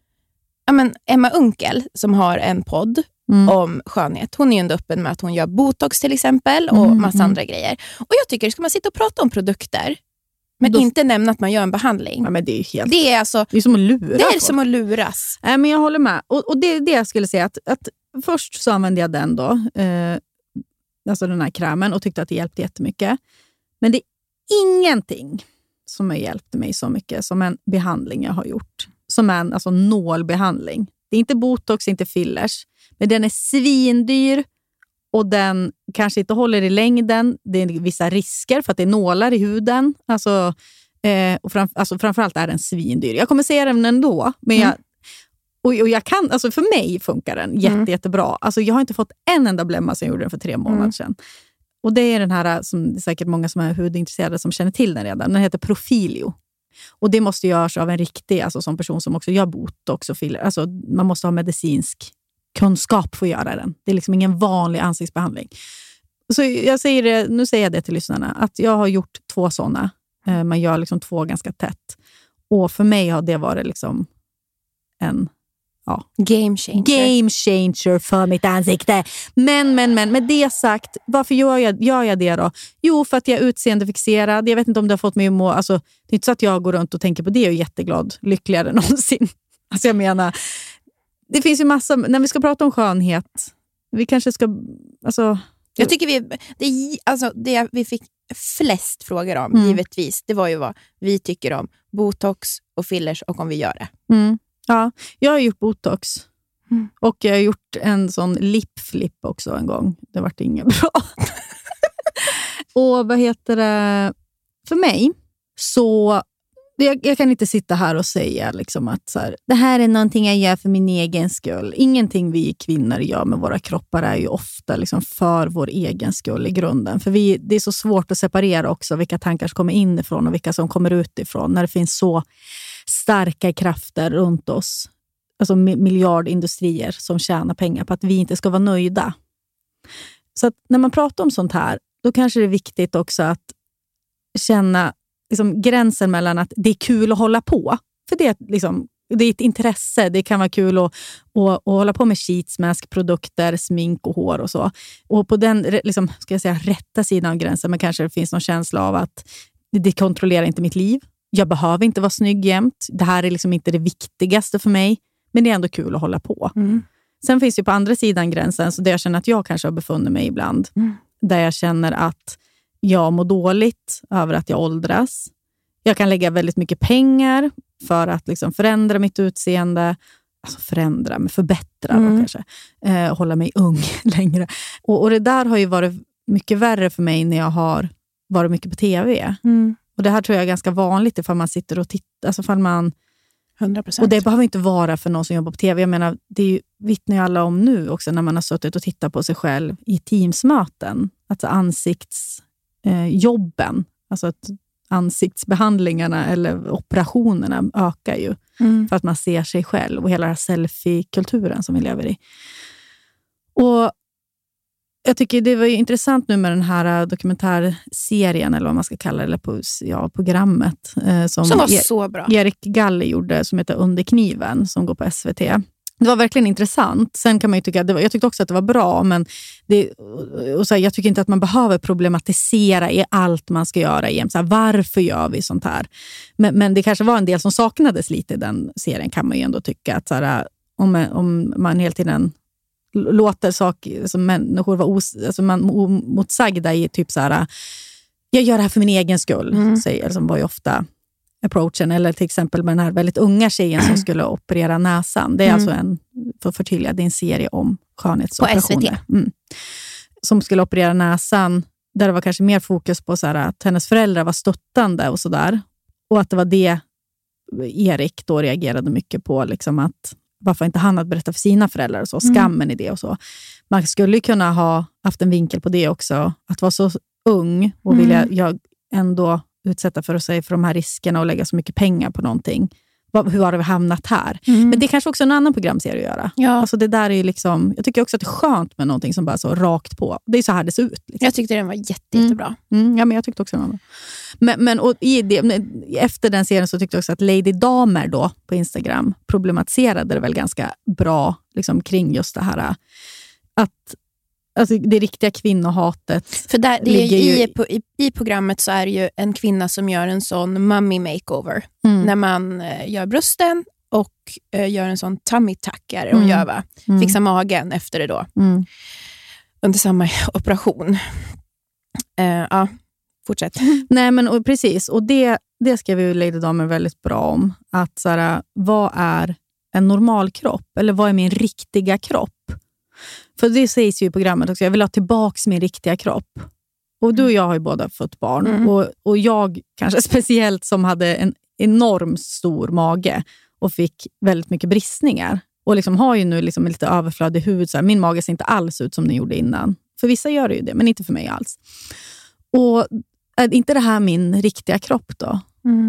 ja, men Emma Unkel som har en podd Mm. om skönhet. Hon är ju ändå öppen med att hon gör botox till exempel och Mm, massa mm. andra grejer. Och Jag tycker, ska man sitta och prata om produkter men Då- inte nämna att man gör en behandling. Ja, men det är helt... Det är, alltså, Det är som att lura det är folk. som att luras. Nej, men jag håller med. Och, och det är det jag skulle säga. Att, att först så använde jag den då, eh, alltså den här krämen och tyckte att det hjälpte jättemycket. Men det är ingenting som har hjälpt mig så mycket som en behandling jag har gjort. Som en alltså, nålbehandling. Det är inte botox, inte fillers, men den är svindyr och den kanske inte håller i längden. Det är vissa risker för att det är nålar i huden. Alltså, eh, och fram, alltså, framförallt är den svindyr. Jag kommer säga den ändå, men jag, och, och jag kan, alltså för mig funkar den jätte, Mm. jättebra. Alltså jag har inte fått en enda blämma sen jag gjorde den för tre månader Mm. sedan. Och Det är den här, äh, som det är säkert många som är hudintresserade som känner till den redan. Den heter Profilio. Och Det måste göras av en riktig alltså, som person som också gör botox och filler. Alltså, man måste ha medicinsk kunskap för att göra den. Det är liksom ingen vanlig ansiktsbehandling. Så jag säger det, nu säger jag det till lyssnarna, att jag har gjort två sådana. Eh, man gör liksom två ganska tätt. Och för mig har det varit liksom en Game changer. game changer för mitt ansikte. Men, men, men med det sagt, varför gör jag, gör jag det då? Jo, för att jag är utseendefixerad. Jag vet inte om det har fått mig att må... Alltså, det är inte så att jag går runt och tänker på det och är jätteglad, lyckligare än någonsin. Alltså jag menar, det finns ju massa... När vi ska prata om skönhet, vi kanske ska... Alltså, Jag tycker vi, det, alltså, det vi fick flest frågor om, Mm. givetvis, det var ju vad vi tycker om botox och fillers och om vi gör det. Mm. Ja, jag har gjort botox. Mm. Och jag har gjort en sån lipflip också en gång. Det vart inget bra. och vad heter det? För mig så... Jag, jag kan inte sitta här och säga liksom att så här, det här är någonting jag gör för min egen skull. Ingenting vi kvinnor gör med våra kroppar är ju ofta liksom för vår egen skull i grunden. För vi, Det är så svårt att separera också vilka tankar som kommer inifrån och vilka som kommer utifrån när det finns så starka krafter runt oss. Alltså miljardindustrier som tjänar pengar på att vi inte ska vara nöjda. Så att när man pratar om sånt här, då kanske det är viktigt också att känna liksom, gränsen mellan att det är kul att hålla på. För det är, liksom, det är ett intresse. Det kan vara kul att, att, att hålla på med sheetsmask-produkter, smink och hår och så. Och på den liksom, ska jag säga, rätta sidan av gränsen men kanske det finns någon känsla av att det kontrollerar inte mitt liv. Jag behöver inte vara snygg jämt. Det här är liksom inte det viktigaste för mig. Men det är ändå kul att hålla på. Sen finns det på andra sidan gränsen, så där jag känner att jag kanske har befunnit mig ibland, Mm. där jag känner att jag mår dåligt över att jag åldras. Jag kan lägga väldigt mycket pengar för att liksom förändra mitt utseende. Alltså förändra, men förbättra Mm. kanske. Eh, hålla mig ung längre. Och, och Det där har ju varit mycket värre för mig när jag har varit mycket på TV. Och Det här tror jag är ganska vanligt ifall man sitter och tittar. Alltså ifall man 100 procent. och det behöver inte vara för någon som jobbar på TV. Jag menar, det är ju, vittnar ju alla om nu också när man har suttit och tittat på sig själv i Teamsmöten. Alltså ansiktsjobben, eh, alltså att ansiktsbehandlingarna eller operationerna ökar ju Mm. för att man ser sig själv och hela den här selfie-kulturen som vi lever i. Och jag tycker det var intressant nu med den här eh, dokumentärserien, eller vad man ska kalla det, eller på, ja, programmet. eh, som Som var E- så bra. Erik Galli gjorde, som heter Under kniven, som går på SVT. Det var verkligen intressant. Sen kan man ju tycka, var, jag tyckte också att det var bra, men det, och så här, jag tycker inte att man behöver problematisera i allt man ska göra. jämt. Så här, varför gör vi sånt här? Men, men det kanske var en del som saknades lite i den serien, kan man ju ändå tycka. Att så här, om, om man hela tiden låter saker som människor vara os, alltså man, omotsagda i typ så här, jag gör det här för min egen skull, Mm. säger, som var ju ofta approachen. Eller till exempel med den här väldigt unga tjejen som skulle operera näsan. Det är Mm. alltså en, för att förtydliga, det är en serie om skönhetsoperationer. SVT. Mm. Som skulle operera näsan, där det var kanske mer fokus på så här, att hennes föräldrar var stöttande och sådär. Och att det var det Erik då reagerade mycket på. Liksom att varför inte han hade berättat för sina föräldrar och så, Mm. skammen i det och så. Man skulle kunna ha haft en vinkel på det också, att vara så ung och Mm. vilja jag ändå utsätta för sig för de här riskerna och lägga så mycket pengar på någonting. Hur har vi hamnat här? Mm. Men det är kanske också en annan programserie att göra. Ja. Alltså det där är liksom, jag tycker också att det är skönt med någonting som bara så rakt på. Det är så här det ser ut. Liksom. Jag tyckte den var jätte, jättebra. Mm, ja, men jag tyckte också den var bra. Men, men och det, efter den serien så tyckte jag också att Lady Damer då, på Instagram problematiserade det väl ganska bra liksom, kring just det här äh, att alltså, det riktiga kvinnohatet. För där, det Ligger ju- i, i, I programmet så är det ju en kvinna som gör en sån mummy makeover. Mm. När man eh, gör brösten och eh, gör en sån tummy tuck är det hon Mm. gör va? Mm. Fixar magen efter det då, Mm. under samma operation. Eh, ja, fortsätt. Nej, men och, precis. Och det, det skrev ju Lady Damer väldigt bra om. Att så här, Vad är en normal kropp? Eller vad är min riktiga kropp? För det sägs ju i programmet också, jag vill ha tillbaka min riktiga kropp. Och du och jag har ju båda fått barn. Mm. Och, och jag kanske speciellt som hade en enorm stor mage och fick väldigt mycket bristningar. Och liksom har ju nu liksom lite överflödig hud. Så här, min mage ser inte alls ut som den gjorde innan. För vissa gör det ju det, men inte för mig alls. Och är inte det här min riktiga kropp då?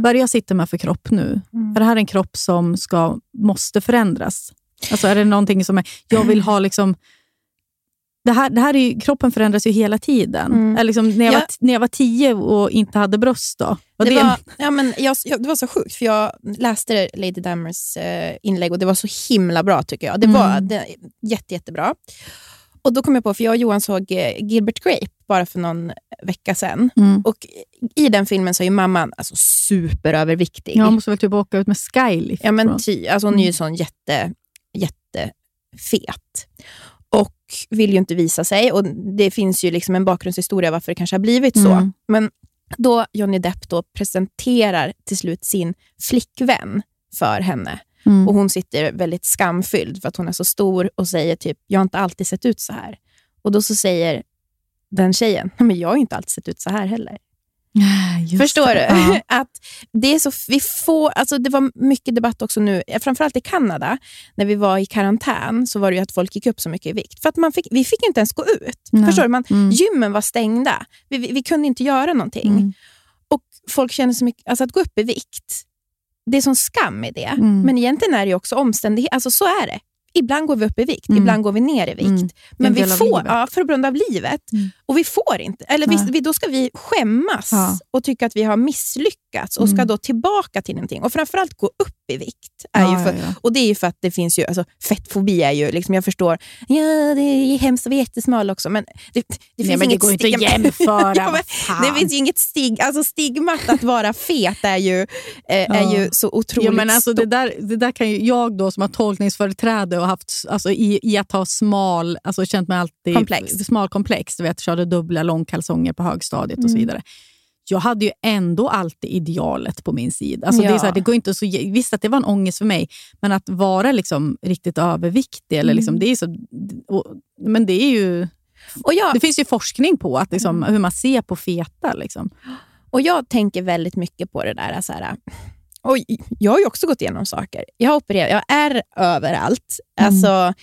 Vad är det jag sitter med för kropp nu? Mm. Är det här en kropp som ska, måste förändras? Alltså är det någonting som är, jag vill ha liksom... Det här, det här är ju, kroppen förändras ju hela tiden. Mm. Liksom, när, jag Ja. var, när jag var tio och inte hade bröst då? Var Det det, var, ja, men jag, jag, det var så sjukt, för jag läste Lady Damers eh, inlägg och det var så himla bra tycker jag. Det var Mm. det, jätte, jättebra. Och då kom jag på, för jag och Johan såg eh, Gilbert Grape bara för någon vecka sedan. Mm. Och i den filmen så är mamman alltså, superöverviktig. Jag måste väl typ åka ut med skylift. Ja, men ty, alltså hon är ju Mm. sån jätte, jättefet. Och vill ju inte visa sig. Och Det finns ju liksom en bakgrundshistoria varför det kanske har blivit så. Mm. Men då Johnny Depp då presenterar till slut sin flickvän för henne. Mm. Och Hon sitter väldigt skamfylld för att hon är så stor och säger typ, jag har inte alltid sett ut så här. Och då så säger den tjejen, "Nej, men jag har ju inte alltid sett ut så här heller. Just Förstår det. du? Ja. att det, är så, vi får, alltså det var mycket debatt också nu, eh, framförallt i Kanada, när vi var i karantän, så var det att folk gick upp så mycket i vikt. För att man fick, vi fick inte ens gå ut. Nej. Förstår du? Man, Mm. Gymmen var stängda. Vi, vi, vi kunde inte göra någonting. Mm. Och folk känner så mycket, alltså att gå upp i vikt, det är sån skam i det. Mm. Men egentligen är det också omständighet, alltså så är det. Ibland går vi upp i vikt, Mm. ibland går vi ner i vikt. Mm. Men en vi får, ja, för grund av livet. Mm. Och vi får inte. Eller vi, vi, då ska vi skämmas Ja. och tycka att vi har misslyckats och ska Mm. då tillbaka till någonting. Och framförallt gå upp i vikt. Är Ja, ju för. Och det är ju för att det finns ju, alltså, fettfobi är ju, liksom, jag förstår, ja det är hemskt att vara jättesmal också, men det, det finns Nej, men det går inte att jämföra. Ja, men det finns ju inget stig, alltså stigmat att vara fet är ju, eh, är ju så otroligt Ja, men alltså det, stort. där, det där kan ju jag då som har tolkningsföreträde och haft alltså, i, i att ha smal, alltså känt mig alltid Komplex. smal komplex, du vet, körde dubbla långkalsonger på högstadiet och så Mm. vidare. Jag hade ju ändå alltid idealet på min sida. Alltså det, är Ja. så här, det går inte så, visst att det var en ångest för mig, men att vara liksom riktigt överviktig, eller liksom, Mm. det är så, och, men det är ju... Och jag, Det finns ju forskning på att, liksom, Mm. hur man ser på feta. Liksom. Och jag tänker väldigt mycket på det där. Så här, och jag har ju också gått igenom saker. Jag har opererat, jag är överallt. Mm. Alltså,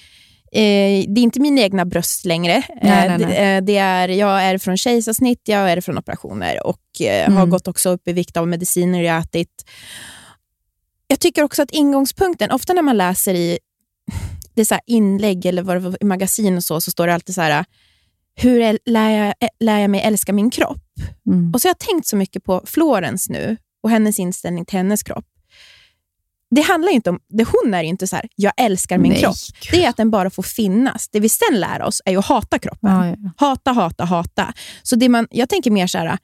eh, det är inte mina egna bröst längre. Nej, Eh, nej, nej. Det, eh, det är, jag är från kejsarsnitt, jag är från operationer och eh, har Mm. gått också upp i vikt av mediciner jag ätit. Jag tycker också att ingångspunkten, ofta när man läser i det så inlägg eller vad i magasin och så, så står det alltid så här, hur lär jag, lär jag mig älska min kropp? Mm. Och så har jag tänkt så mycket på Florence nu och hennes inställning till hennes kropp. Det handlar inte om, det hon är inte så här, jag älskar min Nej, kropp. Det är att den bara får finnas. Det vi sen lär oss är att hata kroppen. Ja, ja. Hata, hata, hata. Så det man, jag tänker mer så här,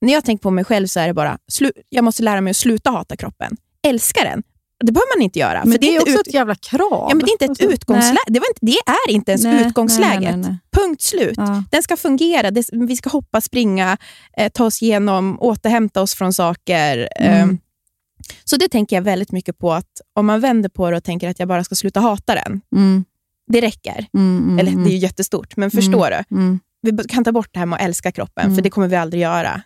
när jag tänker på mig själv så är det bara, slu, jag måste lära mig att sluta hata kroppen. Älska den, det behöver man inte göra. Men för det är också ut- ett jävla krav. Ja, men det är inte ett Alltså, utgångsläge. Det, inte, det är inte ens Nej, utgångsläget. nej, nej. Punkt slut. Ja. Den ska fungera. Det, vi ska hoppa, springa, eh, ta oss igenom, återhämta oss från saker. Mm. Eh, så det tänker jag väldigt mycket på. att Om man vänder på det och tänker att jag bara ska sluta hata den, Mm, det räcker. mm, mm, Eller mm, det är ju jättestort, men förstår du? mm. Vi kan ta bort det här med att älska kroppen, Mm. för det kommer vi aldrig göra.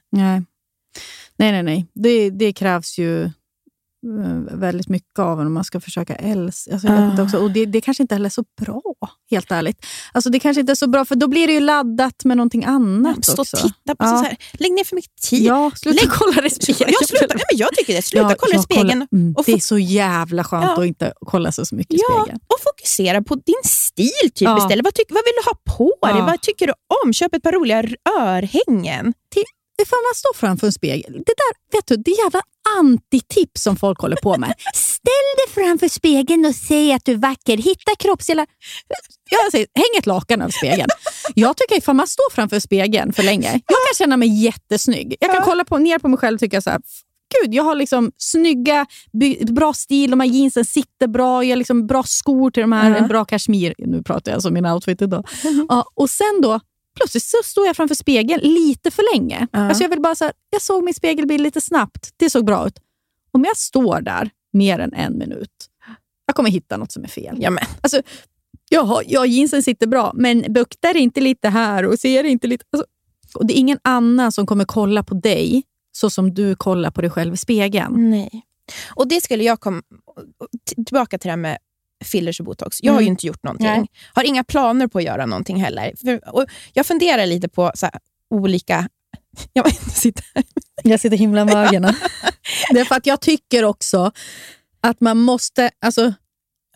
Nej, nej, nej. Det, det krävs ju väldigt mycket av en om man ska försöka älska. Alltså, jag vet inte också. Och det, det kanske inte heller är så bra, helt ärligt. Alltså, det kanske inte är så bra, för då blir det ju laddat med någonting annat Stå och också. titta på Ja. så här. Lägg ner för mycket tid. Ja, sluta Lägg- kolla i spegeln. Ja, sluta. Nej, men jag tycker det. Sluta Ja, kolla i jag spegeln. kollar- Mm, och det är så jävla skönt Ja. att inte kolla så, så mycket i spegeln. och fokusera på din stil typ Ja. istället. Vad, tyck, vad vill du ha på dig? Vad tycker du om? Köp ett par roliga örhängen. Ifall man står framför en spegel, det där vet du, det är jävla antitips som folk håller på med. Ställ dig framför spegeln och säg att du är vacker. Hitta kroppsdelar. Jag säger, häng ett lakan över spegeln. Jag tycker ifall man står framför spegeln för länge, jag kan känna mig jättesnygg. Jag kan kolla på, ner på mig själv och tycka så här, Gud, jag har liksom snygga, bra stil, de här jeansen sitter bra, jag har liksom bra skor till de här, Ja. en bra kashmir. Nu pratar jag som min outfit idag. Ja, och sen då, plötsligt så står jag framför spegeln lite för länge. Ja. Alltså jag, vill bara så här, jag såg min spegelbild lite snabbt. Det såg bra ut. Om jag står där mer än en minut, jag kommer hitta något som är fel. Ja, men. Alltså, jaha, ja, jeansen sitter bra, men buktar inte lite här och ser inte lite... Alltså, och det är ingen annan som kommer kolla på dig så som du kollar på dig själv i spegeln. Nej. Och det skulle jag komma... Tillbaka till det här med fillers och botox. Jag har ju Mm. inte gjort någonting. Nej. Har inga planer på att göra någonting heller. För, och jag funderar lite på så här, olika... Jag sitta här. Jag sitter himla med ögonen. det är för att jag tycker också att man måste... Alltså,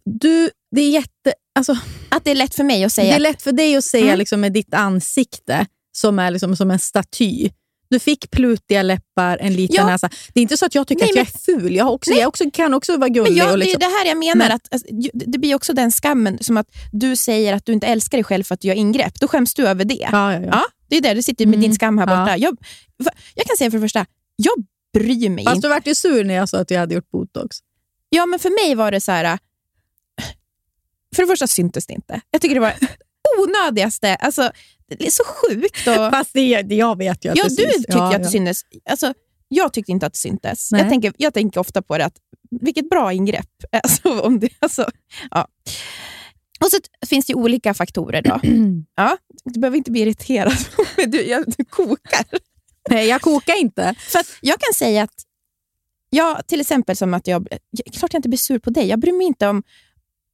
du, det är jätte... Alltså, Att det är lätt för mig att säga... Det är lätt för dig att säga Mm. liksom, med ditt ansikte, som är liksom, som en staty. Du fick plutiga läppar, en liten Ja. näsa. Det är inte så att jag tycker Nej, att jag är ful. Jag, också, jag också, kan också vara gullig. Men jag, och Det är liksom, det här jag menar. Men- att, alltså, det blir också den skammen, som att du säger att du inte älskar dig själv för att du gör ingrepp. Då skäms du över det. ja, ja, ja. Det är där du sitter med Mm. din skam här borta. Jag, jag kan säga för det första, jag bryr mig Fast inte. du vart ju sur när jag sa att jag hade gjort botox. Ja, men för mig var det så här... äh, För det första syntes det inte. Jag tycker det var onödigaste. Alltså, det är så sjukt. Och, Fast det, det, jag vet ju att ja, det du syns. tycker ja, att det ja. syntes. Alltså, jag tyckte inte att det syntes. Nej. Jag tänker, jag tänker ofta på det, att vilket bra ingrepp. Alltså, om det, alltså, ja. Och så finns det ju olika faktorer. då. Ja, du behöver inte bli irriterad, men du, jag, du kokar. Nej, jag kokar inte. För jag kan säga att, ja, till exempel som att jag, jag, klart jag inte blir sur på dig. Jag bryr mig inte om,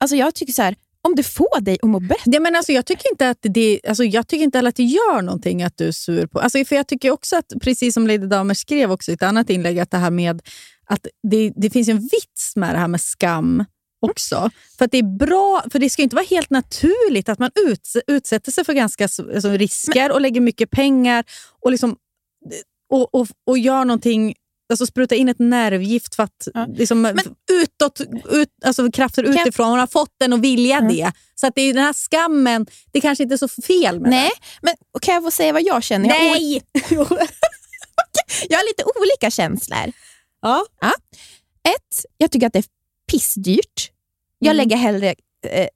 alltså jag tycker så här, om det får dig att må bättre. Det, men alltså, jag tycker inte att det, alltså, jag tycker inte att det gör någonting att du är sur på... Alltså, för Jag tycker också att, precis som Lady Damer skrev också i ett annat inlägg, att det här med att det, det finns en vits med det här med skam också. För att det är bra, för det ska inte vara helt naturligt att man uts, utsätter sig för ganska så- alltså, risker och lägger mycket pengar och, liksom, och, och, och gör någonting Alltså spruta in ett nervgift för att Ja. liksom, utåt, ut, alltså krafter jag- utifrån. Hon har fått den att vilja Mm. det. Så att det är den här skammen, det kanske inte är så fel med Nej, men kan jag få säga vad jag känner? den. Jag, Nej! jag har lite olika känslor. ja. Ett, jag tycker att det är pissdyrt. Jag Mm. lägger hellre eh,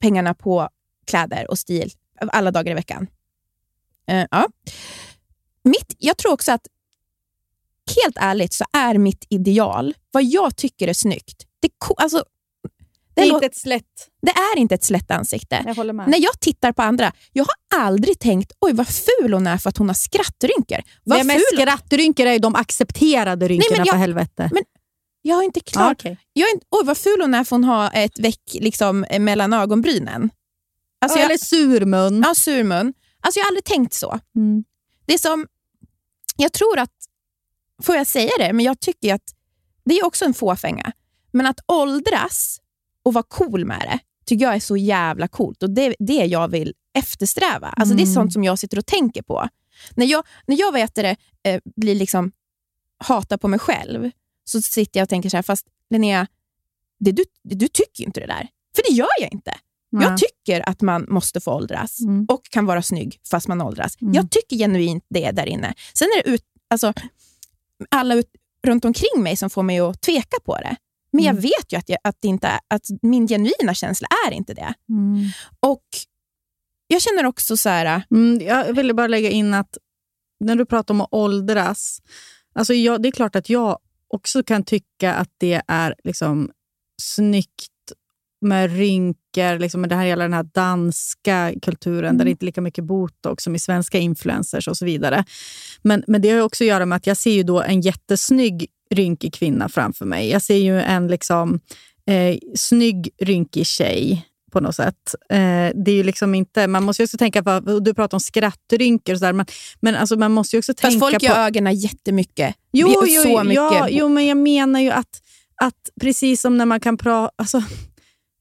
pengarna på kläder och stil alla dagar i veckan. Eh, ja. mitt, jag tror också att, helt ärligt, så är mitt ideal, vad jag tycker är snyggt, det, alltså, Det det, är inte ett slätt. det är inte ett slätt ansikte. Jag. När jag tittar på andra, jag har aldrig tänkt oj vad ful hon är för att hon har skrattrynkor. Vad Nej, men ful. skrattrynkor är ju de accepterade rynkorna jag- för helvete. Men Jag har inte klart okej. jag är oj vad ful hon är för hon har ett veck liksom, eh, mellan ögonbrynen. Alltså, ja, jag, Eller surmun. ja, surmun. Alltså, jag har aldrig tänkt så. Mm. Det är som, jag tror att, får jag säga det, men jag tycker att det är också en fåfänga. Men att åldras och vara cool med det, tycker jag är så jävla coolt. Och Det är det jag vill eftersträva. Alltså Det är Mm. sånt som jag sitter och tänker på. När jag, när jag vet det, eh, blir liksom hatar på mig själv, så sitter jag och tänker så här, fast Linnea, det, du, du tycker inte det där. För det gör jag inte. Jag Nej. tycker att man måste få åldras Mm. och kan vara snygg fast man åldras. Mm. Jag tycker genuint det där inne. Sen är det ut, alltså, alla ut, runt omkring mig som får mig att tveka på det. Men jag Mm. vet ju att, jag, att, det inte att min genuina känsla är inte det. Mm. Och Jag känner också så här... Mm, jag ville bara lägga in att när du pratar om att åldras, alltså jag, det är klart att jag också kan tycka att det är liksom snyggt med rynkor, liksom med det här, hela den här danska kulturen där det inte är lika mycket botox som i svenska influencers och så vidare. Men, men det har också att göra med att jag ser ju då en jättesnygg rynkig kvinna framför mig. Jag ser ju en liksom, eh, snygg, rynkig tjej på något sätt. Eh, det är ju liksom inte, man måste ju också tänka på, du pratar om skrattrynkor och sådär, men, men alltså man måste ju också Fast tänka folk på... gör ögonen jättemycket. Jo, jo, så mycket. ja, jo, men jag menar ju att, att precis som när man kan prata... Alltså,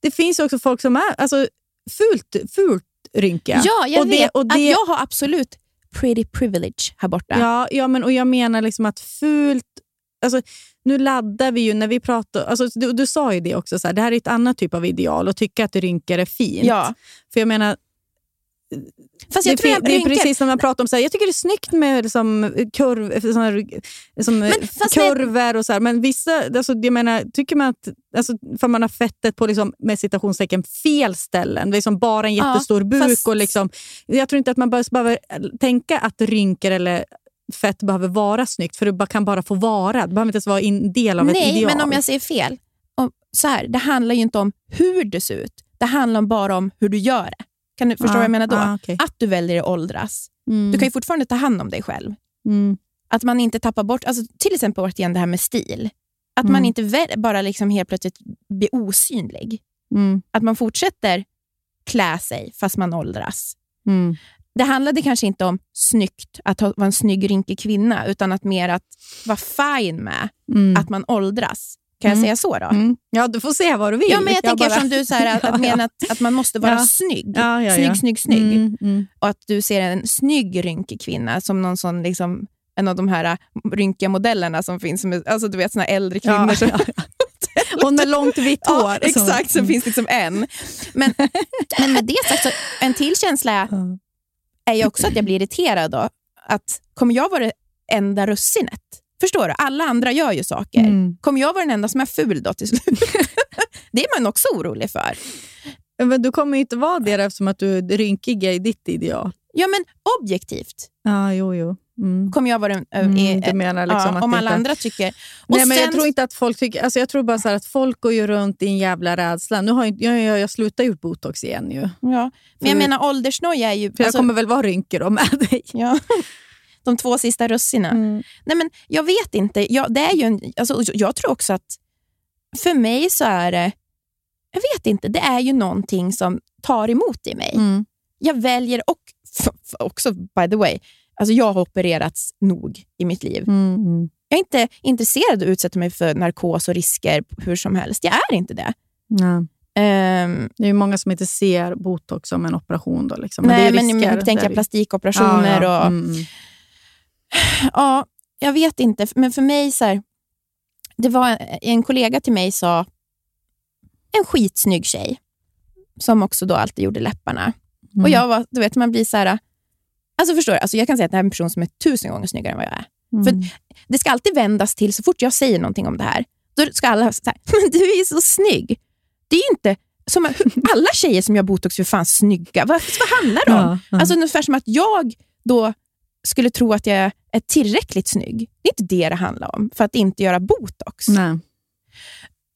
det finns också folk som är alltså, fult, fult rynkiga. Ja, jag och vet det, och att det, jag har absolut pretty privilege här borta. Ja, ja men, och jag menar liksom att fult... Alltså, nu laddar vi ju när vi pratar... Alltså, du, du sa ju det också, så här, det här är ett annat typ av ideal och tycka att rynkor är fint. Ja. För jag menar, Fast jag det, tror jag det är precis som man pratar om, så här, jag tycker det är snyggt med liksom, kurv, såna här, som, Men fast när- kurvor och så här, men vissa, alltså, jag menar, tycker man att alltså, för man har fettet på liksom, med citationstecken fel ställen, det är som bara en Ja, jättestor buk. fast- Och liksom, jag tror inte att man behöver tänka att rynkor eller fett behöver vara snyggt, för det kan bara få vara. Det behöver inte ens vara en del av ett Nej, ideal. men om jag säger fel. Om, så här, det handlar ju inte om hur du ser ut. Det handlar bara om hur du gör det. Kan du förstå Ah, vad jag menar då? ah, okej. Att du väljer att åldras. Mm, Du kan ju fortfarande ta hand om dig själv. mm, Att man inte tappar bort, alltså, till exempel återigen det här med stil. Att man Mm. inte väl, bara liksom helt plötsligt blir osynlig. mm, Att man fortsätter klä sig fast man åldras. mm. Det handlade kanske inte om snyggt, att vara en snygg rynkig kvinna, utan att mer att vara fine med Mm. att man åldras. Kan jag Mm. säga så då? Mm. Ja, du får se vad du vill. Ja, men jag, tänker bara- som du, så här, att, Ja, ja. mena att, att man måste vara Ja. snygg. Ja, ja, snygg, snygg, snygg. Mm, mm. Och att du ser en snygg rynkig kvinna som någon sån, liksom, en av de här äh, rynkiga modellerna som finns. Alltså du vet såna äldre kvinnor. Som, Hon med långt vitt hår. Ja, exakt, så finns liksom en. Men, men med det sagt, så en till känsla är ju också att jag blir irriterad då. Att kommer jag vara det enda russinet? Förstår du? Alla andra gör ju saker. Mm. Kommer jag vara den enda som är ful då till slut? det är man också orolig för. Men du kommer ju inte vara det eftersom att du är rynkig i ditt ideal. Ja, men objektivt Ja, jo, jo. Mm. kommer jag vara den... äh, Mm, du menar liksom ja, att om alla inte- andra tycker... Och Nej, men sen, jag tror inte att folk tycker... Alltså jag tror bara så att folk går ju runt i en jävla rädsla. Nu har jag, jag, jag, jag slutar ju botox igen ju. ja, men jag menar åldersnoja är ju... För jag alltså- kommer väl vara rynkig då med dig. ja, de två sista russinen. Mm. Nej, men jag vet inte. Jag, det är ju en, alltså, jag tror också att för mig så är det... Jag vet inte. Det är ju någonting som tar emot i mig. Mm. Jag väljer och också, by the way, alltså jag har opererats nog i mitt liv. Mm. Mm. Jag är inte intresserad av att utsätta mig för narkos och risker hur som helst. Jag är inte det. Nej. Ehm, Det är ju många som inte ser botox som en operation. Då, liksom. Men nej, men, men tänker plastikoperationer Ja, ja. och... Mm, mm. Ja, jag vet inte. Men för mig, så här, det var en kollega till mig sa, en skitsnygg tjej, som också då alltid gjorde läpparna. Mm. Och jag var, du vet, man blir så här, alltså förstår du, alltså jag kan säga att det här är en person som är tusen gånger snyggare än vad jag är. Mm. För det ska alltid vändas till, så fort jag säger någonting om det här, då ska alla säga men du är så snygg. Det är inte, som, alla tjejer som gör botox är fan snygga. Vad, vad handlar det om? Ja, ja. Alltså ungefär som att jag då skulle tro att jag är tillräckligt snygg. Det är inte det det handlar om, för att inte göra botox. Nej.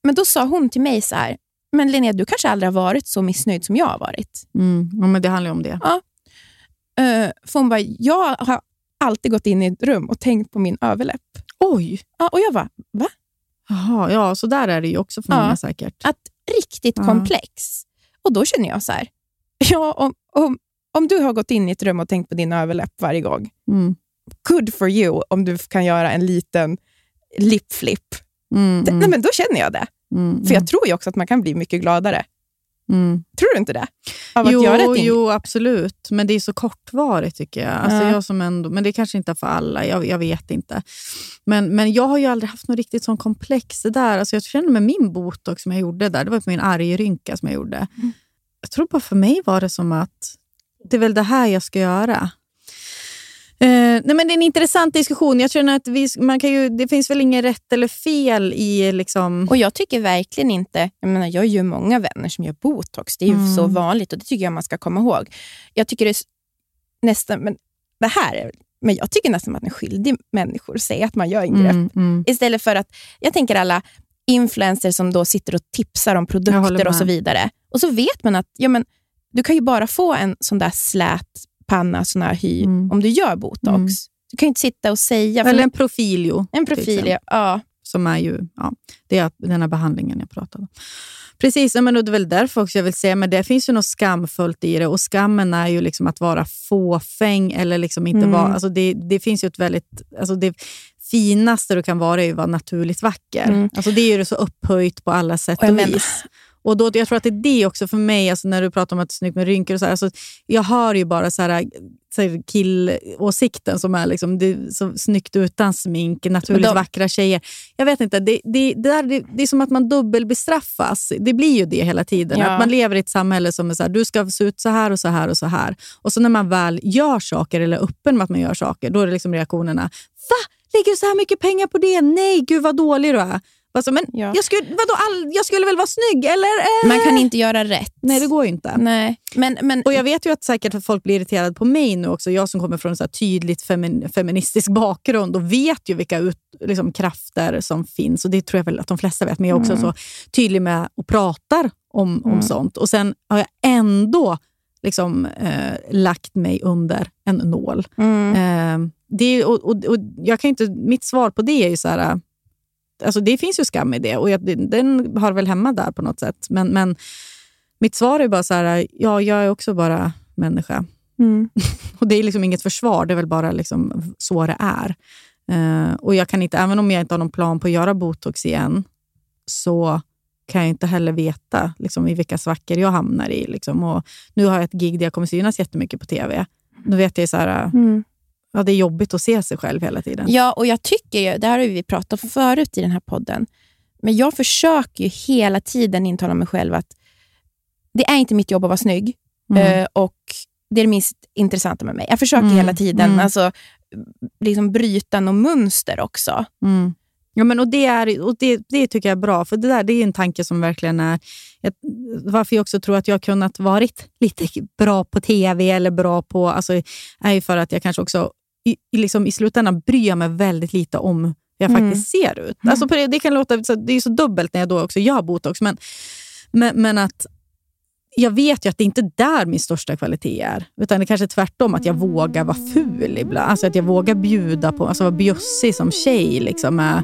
Men då sa hon till mig så här, men Linnea, du kanske aldrig har varit så missnöjd som jag har varit. Mm. Ja, men det handlar ju om det. Uh, för hon bara, jag har alltid gått in i ett rum och tänkt på min överläpp. Oj! Ja, och jag bara, va? Jaha, ja, så där är det ju också för Ja. många säkert. Att riktigt Ja. komplex. Och då känner jag så här, ja, om, om, om du har gått in i ett rum och tänkt på din överläpp varje gång, Mm. good for you om du kan göra en liten lipflip. Mm, Det- mm, Nej, men då känner jag det. mm, För jag tror ju också att man kan bli mycket gladare. mm. Tror du inte det? Av att Jo, göra ett jo, absolut. Men det är så kortvarigt tycker jag. Alltså, Ja. jag som ändå, men det kanske inte är för alla, jag, jag vet inte. Men, men jag har ju aldrig haft något riktigt sån komplex det där. Alltså, jag känner med min botox som jag gjorde där, det var på min argrynka som jag gjorde. Mm. Jag tror bara för mig var det som att det är väl det här jag ska göra. Eh, nej men det är en intressant diskussion. Jag känner att vi, man kan ju, det finns väl inget rätt eller fel i... Liksom, Och Jag tycker verkligen inte... Jag, menar, jag har ju många vänner som gör botox. Det är ju Mm. så vanligt och det tycker jag man ska komma ihåg. Jag tycker det är nästan... Men det här är, men jag tycker nästan att man är skyldig människor att säga att man gör ingrepp. Mm, mm. Istället för att... Jag tänker alla influencers som då sitter och tipsar om produkter och så vidare. Och så vet man att ja, men, du kan ju bara få en sån där slät panna, sån här hy, Mm. om du gör botox. Mm. Du kan ju inte sitta och säga... Eller en profilio. en till profil, exempel. ja. som är ju ja, det är den här behandlingen jag pratade om. Precis, men det är väl därför också jag vill säga, men det finns ju något skamfullt i det och skammen är ju liksom att vara fåfäng eller liksom inte Mm. vara... Alltså det, det finns ju ett väldigt... Alltså det finaste du kan vara är ju att vara naturligt vacker. Mm. Alltså det är ju så upphöjt på alla sätt Och och, vis. Och då, jag tror att det är det också för mig, alltså när du pratar om att det är snyggt med rynkor. Och så här, alltså jag hör ju bara så här, så här killåsikten som är liksom, det är så snyggt utan smink, naturligt de- vackra tjejer. Jag vet inte, det, det, det, där, det, det är som att man dubbelbestraffas. Det blir ju det hela tiden. Ja. Att man lever i ett samhälle som är så här, du ska se ut så här och så här och så här. Och så när man väl gör saker eller är öppen med att man gör saker, då är det liksom reaktionerna. Va? Lägger du så här mycket pengar på det? Nej, gud vad dålig du är. Alltså, men Ja. jag, skulle, vadå, all, jag skulle väl vara snygg, eller? Eh. Man kan inte göra rätt. Nej, det går ju inte. Nej. Men, men, Och Jag vet ju att säkert att folk blir irriterade på mig nu också. Jag som kommer från en så tydligt femin, feministisk bakgrund och vet ju vilka ut, liksom, krafter som finns. Och Det tror jag väl att de flesta vet. Men jag är också så tydlig med och pratar om, om sånt. Och Sen har jag ändå liksom, eh, lagt mig under en nål. mm. Eh, det och, och, och jag kan inte, mitt svar på det är ju så här... Alltså det finns ju skam i det och jag, den har väl hemma där på något sätt. Men, men mitt svar är bara så här, ja, jag är också bara människa. Mm. Och Det är liksom inget försvar, det är väl bara liksom så det är. Eh, och jag kan inte, Även om jag inte har någon plan på att göra botox igen, så kan jag inte heller veta liksom, i vilka svackor jag hamnar i. Liksom. Och nu har jag ett gig där jag kommer synas jättemycket på TV. Då vet jag så här, Mm. Ja, det är jobbigt att se sig själv hela tiden. Ja, och jag tycker ju, det här har vi pratat om förut i den här podden, men jag försöker ju hela tiden intala mig själv att det är inte mitt jobb att vara snygg Mm. eh, och det är det minst intressanta med mig. Jag försöker Mm, hela tiden mm. alltså, liksom bryta något mönster också. Mm. Ja, men och det, är, och det, det tycker jag är bra, för det där det är en tanke som verkligen är... Jag, varför jag också tror att jag kunnat varit lite bra på TV eller bra på... Alltså, är ju för att jag kanske också i, i liksom, i slutändan bryr jag mig väldigt lite om hur jag Mm. faktiskt ser ut. Alltså, på det, det kan låta, det är så dubbelt när jag då också gör botox, men, men, men att jag vet ju att det inte är där min största kvalitet är. Utan det kanske är tvärtom, att jag vågar vara ful ibland. Alltså att jag vågar bjuda på, alltså vara bjussig som tjej. Liksom, eh, eh,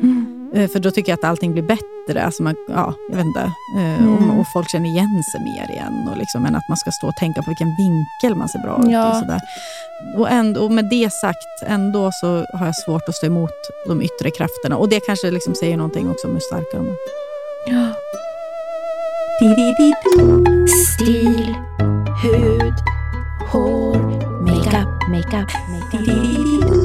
för då tycker jag att allting blir bättre. Alltså man, ja, jag vet inte. Eh, och, och folk känner igen sig mer igen. Och liksom, än att man ska stå och tänka på vilken vinkel man ser bra ut Ja. i. Sådär. Och, ändå, och med det sagt, ändå så har jag svårt att stå emot de yttre krafterna. Och det kanske liksom säger någonting också om hur starka de är. Stil, hud, hår, makeup, makeup, makeup.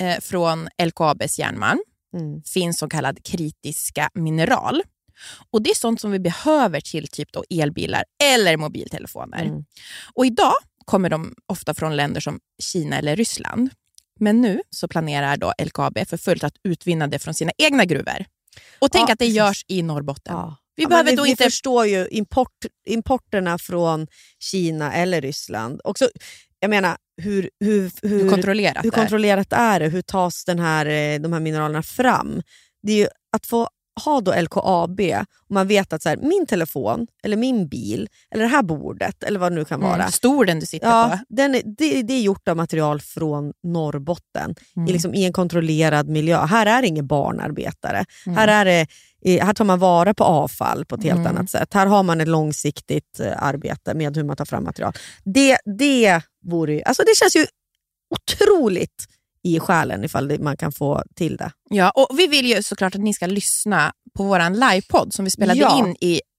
eh, från LKABs järnmalm Mm. finns så kallad kritiska mineral. Och Det är sånt som vi behöver till typ då elbilar eller mobiltelefoner. Mm. Och Idag kommer de ofta från länder som Kina eller Ryssland. Men nu så planerar då LKAB för fullt att utvinna det från sina egna gruvor. Och tänk Ja, att det görs i Norrbotten. Ja. Vi Ja, behöver vi, då vi inte... förstår ju import, importerna från Kina eller Ryssland. Också, jag menar, hur, hur, hur, Hur kontrollerat hur det är. kontrollerat är det? Hur tas den här, eh, de här mineralerna fram? Det är ju att få ha då LKAB och man vet att så här, min telefon, eller min bil, eller det här bordet, eller vad det nu kan vara. Mm, stor den du sitter Ja, på. den är, det, det är gjort av material från Norrbotten Mm. i, liksom, i en kontrollerad miljö. Här är det ingen barnarbetare. Mm. Här, är det, här tar man vara på avfall på ett helt Mm. annat sätt. Här har man ett långsiktigt eh, arbete med hur man tar fram material. Det, det, vore, alltså det känns ju otroligt i själen ifall man kan få till det. Ja, och vi vill ju såklart att ni ska lyssna på vår livepodd som vi spelade Ja. in i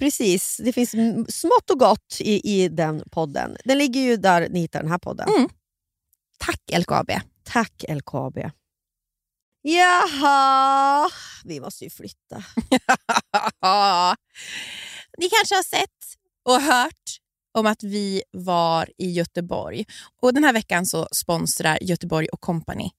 precis. Det finns smått och gott i, i den podden. Den ligger ju där ni hittar den här podden. Mm. Tack LKAB. Tack LKAB. Jaha, vi måste ju flytta. Ni kanske har sett och hört om att vi var i Göteborg. Och Den här veckan så sponsrar Göteborg och Company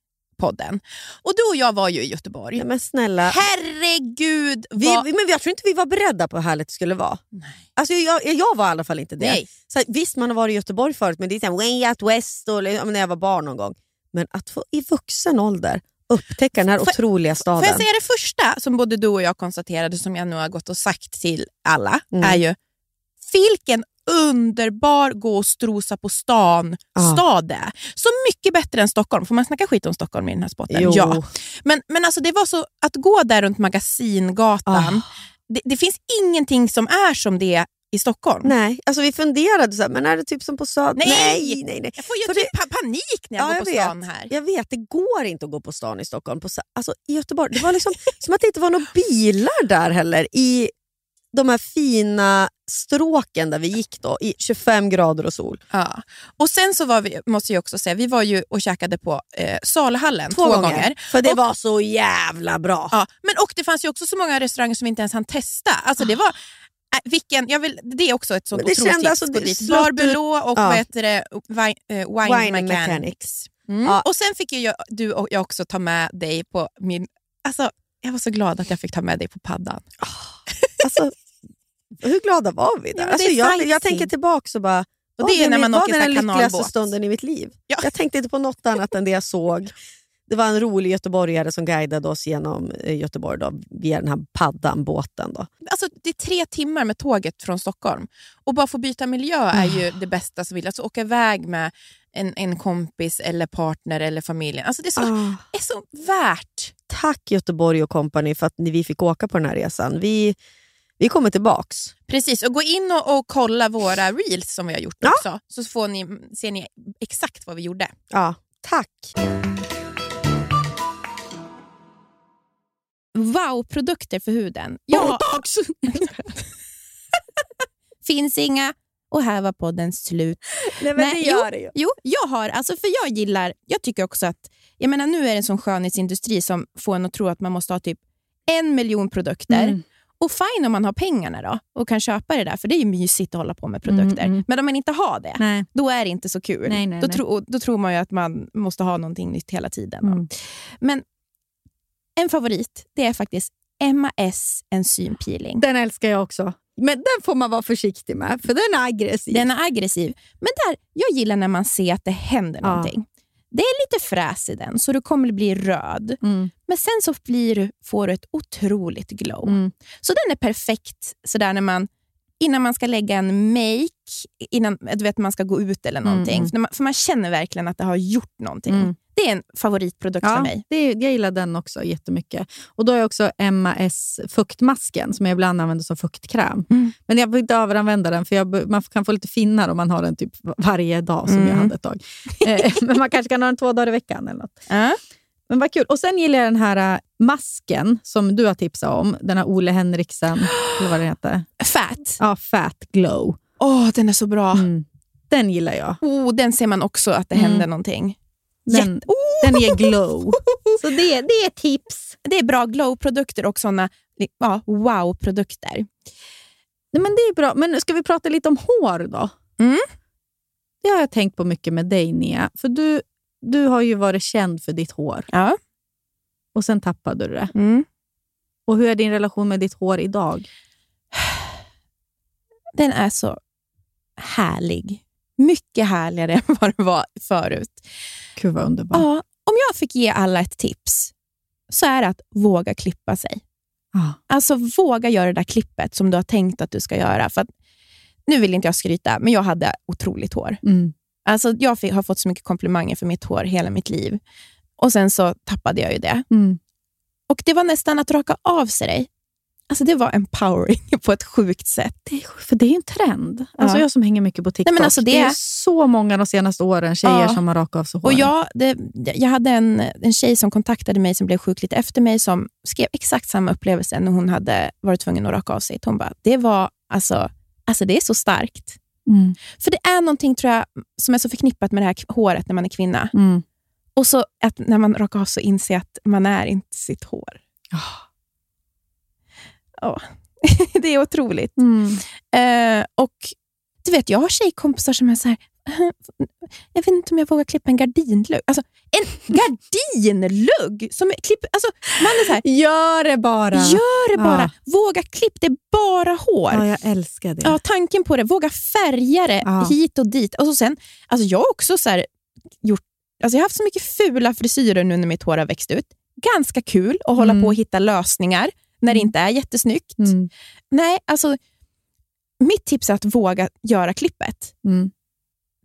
podden. Och Du och jag var ju i Göteborg. Ja, men snälla, Herregud! vi, vad... men jag tror inte vi var beredda på hur härligt det skulle vara. Nej. Alltså, jag, jag var i alla fall inte det. Nej. Så, här, visst, man har varit i Göteborg förut, men det är så här, way out west och, när jag var barn någon gång. Men att få i vuxen ålder upptäcka den här Får- otroliga staden. Får jag säga det första som både du och jag konstaterade, som jag nu har gått och sagt till alla, Mm. är ju vilken underbar gå och strosa på stan Ja. stad det är. Så mycket bättre än Stockholm. Får man snacka skit om Stockholm i den här spotten? Jo. Ja. Men, men alltså det var så att gå där runt Magasingatan, Ah. det, det finns ingenting som är som det i Stockholm. Nej, alltså vi funderade så här, men är det typ som på Söder? Nej! nej, nej. nej. Jag får ju För typ pa- panik när jag Ja, går jag på vet. stan här. Jag vet, det går inte att gå på stan i Stockholm. På, alltså, I Göteborg, det var liksom som att det inte var några bilar där heller. I de här fina stråken där vi gick då, i 25 grader och sol. Ja. Och sen så var vi, måste jag också säga, vi var ju och käkade på eh, Salhallen Två, gånger. För det Och- var så jävla bra. Ja, men och det fanns ju också så många restauranger som vi inte ens hann testa. Alltså det var, äh, vilken, jag vill, det är också ett sånt otroligt tips. alltså, Gå det dit. slöt Bar ut- Belå och Ja. vad heter det, wine, eh, wine, Wine Mechanics. Mechanics. Mm. Ja. Och sen fick ju jag, du och jag också ta med dig på min... Alltså, jag var så glad att jag fick ta med dig på paddan. Alltså, hur glada var vi där? Ja, alltså, jag, jag tänker tillbaka och bara, Och det är när man var åker den lyckligaste kanalbåt. stunden i mitt liv. Ja. Jag tänkte inte på något annat än det jag såg. Det var en rolig göteborgare som guidade oss genom eh, Göteborg då, via den här paddan, båten. Då. Alltså, det är tre timmar med tåget från Stockholm. Och bara få byta miljö är ju det bästa som vill. Alltså åka iväg med en, en kompis eller partner eller familjen. Alltså, det är så, Ah. är så värt. Tack Göteborg och kompani för att vi fick åka på den här resan. Vi, vi kommer tillbaks. Precis, och gå in och, och kolla våra reels som vi har gjort Ja. också. Så får ni, ser ni exakt vad vi gjorde. Ja, tack. Wow-produkter för huden. Botox! finns inga. Och här var podden slut. Nej, men Nej, det gör det ju. Jo, jag har, alltså för jag gillar, jag tycker också att, jag menar nu är det en sån skönhetsindustri som får en att tro att man måste ha typ en miljon produkter. Mm. Och fine om man har pengarna då och kan köpa det där, för det är ju mysigt att hålla på med produkter. Mm, mm. Men om man inte har det, Nej. då är det inte så kul. Nej, nej, då, tro, då tror man ju att man måste ha någonting nytt hela tiden. Mm. Men en favorit, det är faktiskt MAS enzympeeling. Den älskar jag också. Men den får man vara försiktig med, för den är aggressiv. Den är aggressiv. Men där, jag gillar när man ser att det händer Ja. någonting. Det är lite fräs i den, så du kommer bli röd. Mm. Men sen så blir får du ett otroligt glow. Mm. Så den är perfekt sådär när man, innan man ska lägga en make, innan du vet, man ska gå ut eller någonting. Mm. För, man, för man känner verkligen att det har gjort någonting. Mm. Det är en favoritprodukt för Ja, mig. det, jag gillar den också jättemycket. Och Då har jag också MAS fuktmasken som jag ibland använder som fuktkräm. Mm. Men jag vill inte överanvända den, för jag, man kan få lite finnar om man har den typ varje dag, som Mm. jag hade ett tag. Eh, Men man kanske kan ha den två dagar i veckan. eller något. Ja. Men vad kul. Och Sen gillar jag den här äh, masken som du har tipsat om. Den här Ole Henriksen, eller vad den heter. Fat. Ja, Fat Glow. Åh, den är så bra. Mm. Den gillar jag. Oh, den ser man också att det Mm. händer någonting. Den, Jätte- oh! den ger glow. Så det, det är tips. Det är bra glow-produkter och såna ja, wow-produkter. Nej, men det är bra. Men ska vi prata lite om hår då? Mm. Det har jag tänkt på mycket med dig, Nia. För du, du har ju varit känd för ditt hår Ja. och sen tappade du det. Mm. Och Hur är din relation med ditt hår idag? Den är så härlig. Mycket härligare än vad det var förut. Gud vad underbart. Ja, om jag fick ge alla ett tips så är det att våga klippa sig. Ja. Alltså våga göra det där klippet som du har tänkt att du ska göra. För att, nu vill inte jag skryta, men jag hade otroligt hår. Mm. Alltså, jag fick, har fått så mycket komplimanger för mitt hår hela mitt liv. Och Sen så tappade jag ju det. Mm. Och Det var nästan att raka av sig dig. Alltså, det var empowering på ett sjukt sätt. Det är, för det är en trend. Alltså Ja. jag som hänger mycket på TikTok. men alltså det- det är så många de senaste åren tjejer Ja. som har rakat av sig Och håret. jag, det, jag hade en, en tjej som kontaktade mig som blev sjuk lite efter mig som skrev exakt samma upplevelse när hon hade varit tvungen att raka av sig. Hon bara, det var alltså, alltså det är så starkt. Mm. För det är någonting tror jag som är så förknippat med det här håret när man är kvinna. Mm. Och så att när man rakar av så inser att man är inte sitt hår. Ja. det är otroligt. Mm. Eh, och du vet, Jag har tjejkompisar som är så här, jag vet inte om jag vågar klippa en gardinlugg. Alltså, en gardinlugg! Som är klipp, alltså, man är så här, Gör det bara! gör det bara. Våga klipp, det är bara hår. Ja, jag älskar det. Ja, tanken på det. Våga färga det Ja. hit och dit. Och så sen, alltså jag har också så här gjort, alltså jag har haft så mycket fula frisyrer nu när mitt hår har växt ut. Ganska kul att hålla Mm. på och hitta lösningar när det inte är jättesnyggt. Mm. Nej, alltså mitt tips är att våga göra klippet. Mm.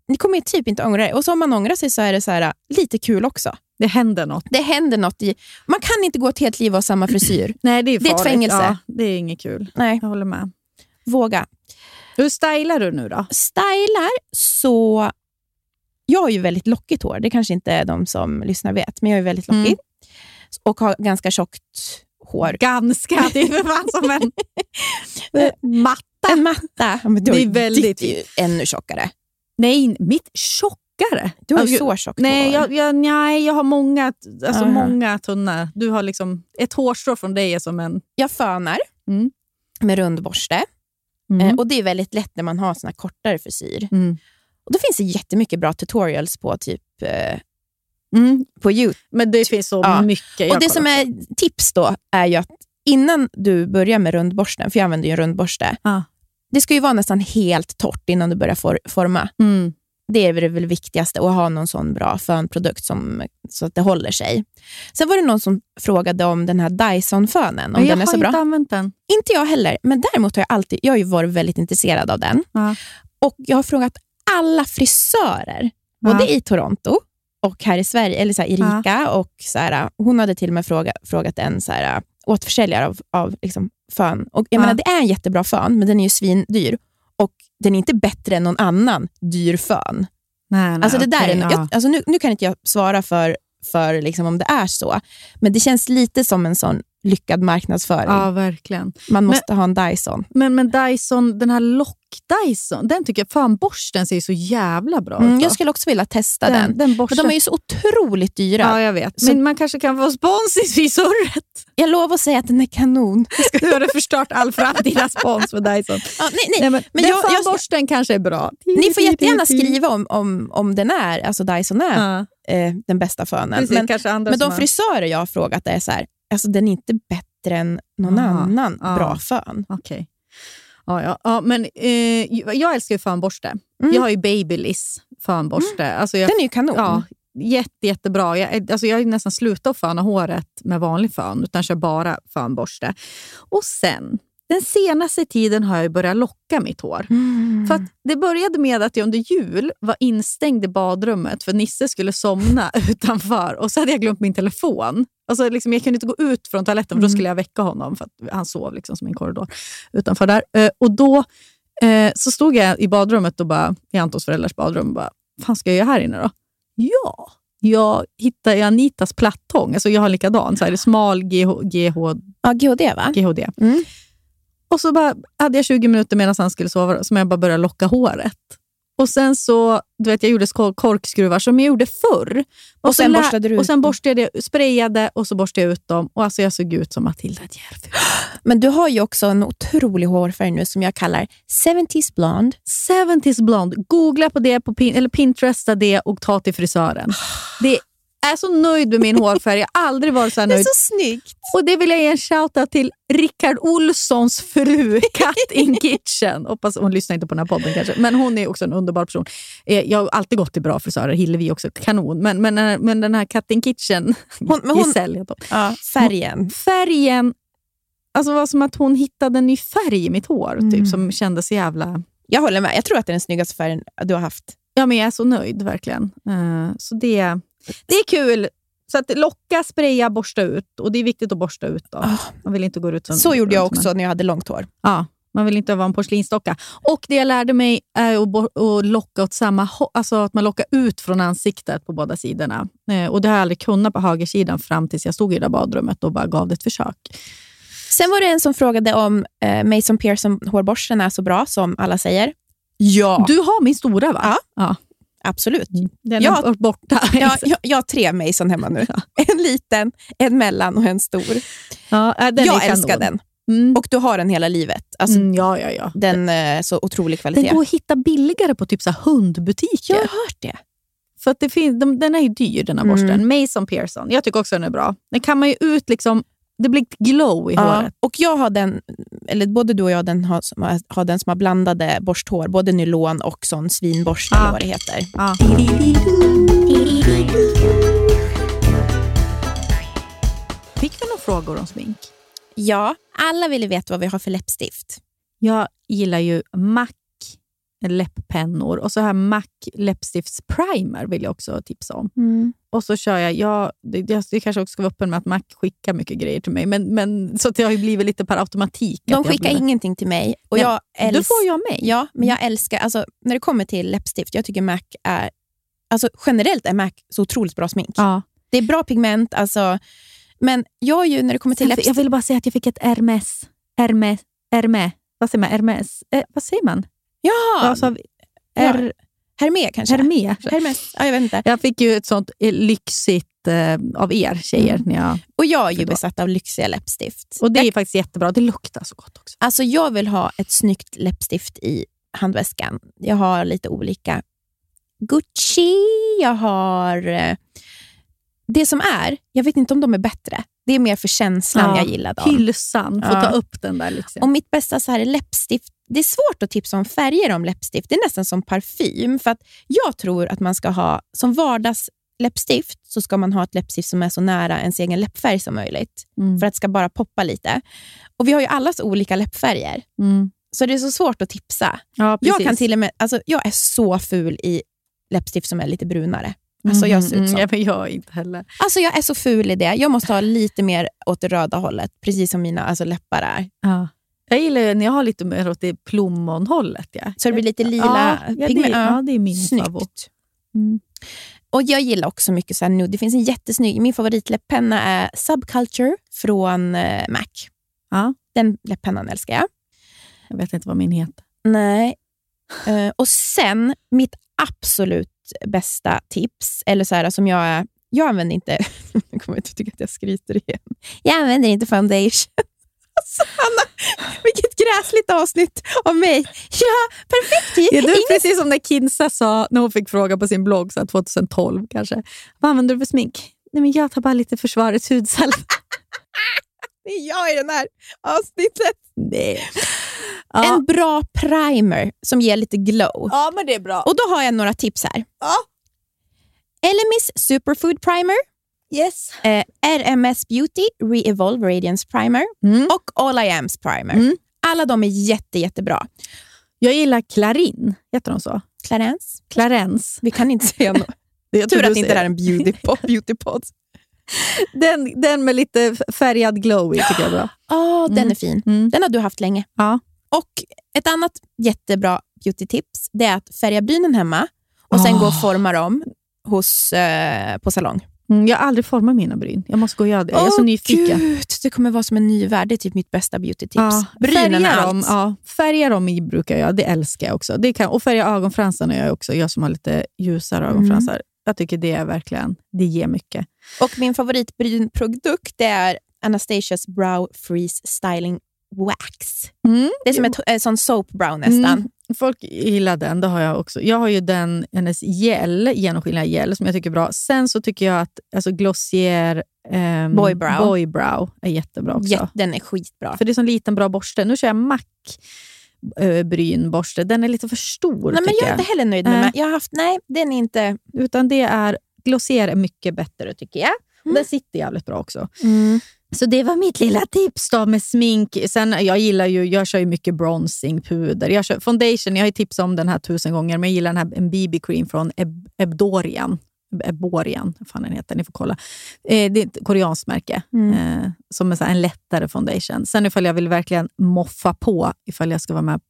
Ni kommer typ inte ångra er. Och så om man ångrar sig så är det så här, lite kul också. Det händer något. Det händer något i... Man kan inte gå ett helt liv och ha samma frisyr. Nej, det är Det är ett farligt. fängelse. Ja, det är inget kul. Nej, Jag håller med. våga. Hur stylar du nu då? stylar så... Jag har ju väldigt lockigt hår. Det kanske inte de som lyssnar vet, men jag är väldigt lockig. Mm. Och har ganska tjockt hår. Ganska. Det är för fan som en matta. En matta. Ja, Det är väldigt- ännu tjockare. Nej, mitt tjockare. Du har Ja, så tjockt Nej, hår. jag, jag, nej, jag har många, alltså Aha. många tunna. Du har liksom, ett hårstrå från dig är som en... jag fönar Mm. med rundborste. Mm. Eh, och Det är väldigt lätt när man har såna kortare frisyr. Mm. Och Då finns det jättemycket bra tutorials på typ eh, Mm. på YouTube. Men det finns så Ja. mycket. Och Det som är tips då är ju att innan du börjar med rundborsten, för jag använder ju en rundborste, Ja. Det ska ju vara nästan helt torrt innan du börjar for, forma. Mm. Det är väl det viktigaste, att ha någon sån bra fönprodukt som, så att det håller sig. Sen var det någon som frågade om den här Dyson-fönen, om jag den är har så bra. inte använt den. Inte jag heller, men däremot har jag alltid jag har ju varit väldigt intresserad av den. Ja. Och Jag har frågat alla frisörer, både Ja. i Toronto och här i Sverige, eller så här, Erika. Och så här, hon hade till och med fråga, frågat en så här, återförsäljare av, av liksom, fön. Och jag Ja. menar, det är en jättebra fön, men den är ju svindyr. Och den är inte bättre än någon annan dyr fön. Nej, nej, Alltså det där okej, är, ja. jag, alltså nu, nu kan inte jag svara för, för liksom om det är så, men det känns lite som en sån lyckad marknadsföring. ja, verkligen. Man måste ha en Dyson. Men, men Dyson, den här lock-Dyson, den tycker jag, fan borsten ser ju så jävla bra Mm, ut. jag då. skulle också vilja testa den. den, den Men borsten. de är ju så otroligt dyra. Ja, jag vet. Så- Men man kanske kan få spons i surret. Jag lovar att säga att den är kanon. Nu har du förstört all framtida spons för Dyson. Ja, nej, nej. Nej, men men den jag- jag- fanborsten kanske är bra. Ni får jättegärna skriva om, om, om den är, alltså Dyson är Ja, eh, den bästa fönen. precis, Men, men de frisörer jag har frågat är så här, alltså den är inte bättre än någon Aha, annan ja. bra fön. Okej. Ja, ja, ja, men eh, jag älskar ju fönborste. Mm. Jag har ju Babyliss fönborste. Alltså jag, Den är ju kanon. ja, jätte, jättebra. Jag, alltså jag har nästan slutat föna håret med vanlig fön, utan kör bara fönborste. Och sen, den senaste tiden har jag börjat locka mitt hår. Mm. För det började med att jag under jul var instängd i badrummet för Nisse skulle somna utanför och så hade jag glömt min telefon. Alltså liksom, jag kunde inte gå ut från toaletten för då Mm. skulle jag väcka honom för han sov liksom som i en korridor utanför där. Eh, och då eh, så stod jag i badrummet och bara, i Antons föräldrars badrum och bara, fan ska jag göra här inne då? Ja, jag hittade Anitas plattång. Alltså jag har likadan, så här, smal GH, GH, ja, GHD va? GHD. Mm. Och så bara hade jag 20 minuter medan han skulle sova som jag bara började locka håret. Och sen så, du vet, jag gjorde korkskruvar som jag gjorde förr. Och så sen borstade du ut Och sen borstade jag, sprayade och så borstade jag ut dem. Och alltså jag såg ut som Matilda Djärfus. Men du har ju också en otrolig hårfärg nu som jag kallar 70s blonde. 70s blond. Googla på det på pin, eller Pinteresta det och ta till frisören. Det är så nöjd med min hårfärg. Jag har aldrig varit så här Det är nöjd. så snyggt. Och det vill jag ge en shoutout till Rickard Olssons fru, Cat in Kitchen. Hoppas hon lyssnar inte på den här podden kanske, men hon är också en underbar person. Eh, Jag har alltid gått till bra frisörer, Hillevi också kanon. Men, men, eh, men den här Cut in Kitchen, Hon- hon- Giselle hon. Ja, färgen. Färgen, alltså, det var som att hon hittade en ny färg i mitt hår, Mm. typ, som kändes så jävla... Jag håller med. Jag tror att det är den snyggaste färgen du har haft. Ja, men jag är så nöjd, verkligen. Eh, så det, det är kul. Så att locka, spraya, borsta ut. Och det är viktigt att borsta ut. Då. Ah. Man vill inte gå ut som, Så gjorde jag också när jag hade långt hår. Ja, man vill inte vara en porslinsdocka. Och det jag lärde mig är att, locka åt samma alltså att man lockar ut från ansiktet på båda sidorna. Eh, och Det har jag aldrig kunnat på högersidan fram tills jag stod i det där badrummet och bara gav det ett försök. Sen var det en som frågade om eh, Mason Pearson hårborsten är så bra som alla säger. Ja, Du har min stora va? Ja. ja. Absolut. Den Ja. är borta. Jag, jag, jag har tre Mason hemma nu. En liten, en mellan och en stor. ja, äh, den jag älskar den. Mm. Och du har den hela livet. Alltså, mm, ja, ja, ja. Den är så otrolig kvalitet. Den går att hitta billigare på typ så hundbutiker. jag har hört det. För att det finns, de, den är ju dyr den här Mm. borsten. Mason Pearson. Jag tycker också den är bra. Den kan man ju ut liksom, det blir ett glow i Ja. håret. Och jag har den, eller både du och jag den har, som har, har den som har blandade borsthår. Både nylon och sån svinborste Ja. eller vad det heter. Ja. Fick vi några frågor om smink? Ja, alla ville veta vad vi har för läppstift. Jag gillar ju MAC läpppennor och så här MAC läppstiftsprimer vill jag också tipsa om. Och så kör jag, jag det, det, kanske också ska vara öppen med att Mac skickar mycket grejer till mig, men, men, så att det har ju blivit lite per automatik. De jag skickar blir- ingenting till mig. Och Nej, jag älsk- får jag mig. Ja, men jag älskar, alltså, när det kommer till läppstift, jag tycker MAC är, alltså generellt är MAC så otroligt bra smink. Ja. Det är bra pigment, alltså, men jag ju när det kommer till Jag, jag läppstift, vill bara säga att jag fick ett Hermes. Hermes. Hermes. Vad säger man? Hermes? Eh, vad säger man? Ja, Alltså, Ja. Her, Hermé kanske? Hermes. Hermes, ja, jag vet inte. Jag fick ju ett sånt eh, lyxigt eh, av er tjejer. Mm. När jag, Och jag är ju besatt av lyxiga läppstift. och det är faktiskt jättebra. Det luktar så gott också. alltså, jag vill ha ett snyggt läppstift i handväskan. Jag har lite olika Gucci, jag har... eh, Det som är, jag vet inte om de är bättre. Det är mer för känslan Ja, jag gillar dem. Hylsan. Få Ja. ta upp den där. Liksom. Och mitt bästa så här läppstift, det är svårt att tipsa om färger om läppstift. Det är nästan som parfym. För att jag tror att man ska ha, som vardagsläppstift, så ska man ha ett läppstift som är så nära ens egen läppfärg som möjligt. Mm. För att det ska bara poppa lite. Och vi har ju allas olika läppfärger. Mm. Så det är så svårt att tipsa. Ja, Jag, kan till och med, alltså, jag är så ful i läppstift som är lite brunare. Alltså, jag ser ut Mm, så. men jag inte heller. Alltså, jag är så ful i det. Jag måste ha lite mer åt det röda hållet, precis som mina alltså, läppar är. Ja. Jag gillar när jag har lite mer åt det plommonhållet. Ja. Så det blir lite lila ja, ja, det, ja, det är min Snyggt. favorit. Mm. Och Jag gillar också mycket så här nude. Det finns en jättesnygg, min favoritläpppenna är Subculture från eh, MAC. Ja. Den läpppennan älskar jag. Jag vet inte vad min heter. Nej. Eh, och sen, mitt absolut bästa tips, eller så här, som jag är, jag använder inte, nu kommer jag att tycka att jag skryter igen. Jag använder inte foundation. Alltså, Anna, vilket gräsligt avsnitt av mig. Ja, perfekt ju. Är du Ingen- precis som när Kinsa sa, när hon fick fråga på sin blogg så här 2012 kanske. Vad använder du för smink? Nej, men jag tar bara lite försvarets hudsalva. Det är jag i den här avsnittet. Nej. Ja. En bra primer som ger lite glow. ja, men det är bra. Och Då har jag några tips här. Ja. Elemis Superfood Primer, yes. eh, RMS Beauty Re-Evolve Radiance Primer Mm. och All I Ams Primer. Mm. Alla de är jätte, jättebra. Jag gillar Clarin, heter de så? Clarence, Clarence. vi kan inte säga något. Det jag Tur att inte det här är en beautypod. beautypod. den, den med lite färgad glowy tycker jag är bra. Oh, Den Mm. är fin. Mm. Den har du haft länge. Ja. Och Ett annat jättebra beautytips det är att färga brynen hemma och sen Ah. gå och forma dem hos, eh, på salong. Mm, jag har aldrig format mina bryn. Jag måste gå och göra det. Jag är så nyfiken. Gud, det kommer vara som en ny värld. Det är typ mitt bästa beautytips. Ja, Brynen är allt. dem, ja, färga dem i brukar jag, det älskar jag också. Det kan, och färga ögonfransarna gör jag också, jag som har lite ljusare ögonfransar. Jag tycker det är verkligen, det ger mycket. Och min favoritbrynprodukt är Anastasias Brow Freeze Styling Wax. Det är som ett eh, sån soap brow nästan. Mm. Folk gillar den, det har jag också. Jag har ju den, hennes gel, genomskinliga gel, som jag tycker är bra. Sen så tycker jag att alltså Glossier ehm, Boy Brow. Boy Brow är jättebra också. Ja, den är skitbra. För det är en liten bra borste. Nu kör jag Mac eh, brynborste. Den är lite för stor Nej, men jag är inte heller nöjd med. Jag har haft, nej, den är inte... Utan det är, Glossier är mycket bättre tycker jag. Mm. Den sitter jävligt bra också. Så det var mitt lilla tips då med smink. Sen, jag gillar ju, jag kör ju mycket bronzing, puder. Jag kör foundation, jag har ju tipsat om den här tusen gånger, men jag gillar den här, BB-cream från Eb, Ebdorian. Eborian, vad fan den heter, ni får kolla. Eh, det är ett koreanskt märke, eh, som är en lättare foundation. Sen ifall jag vill verkligen moffa på, ifall jag ska vara med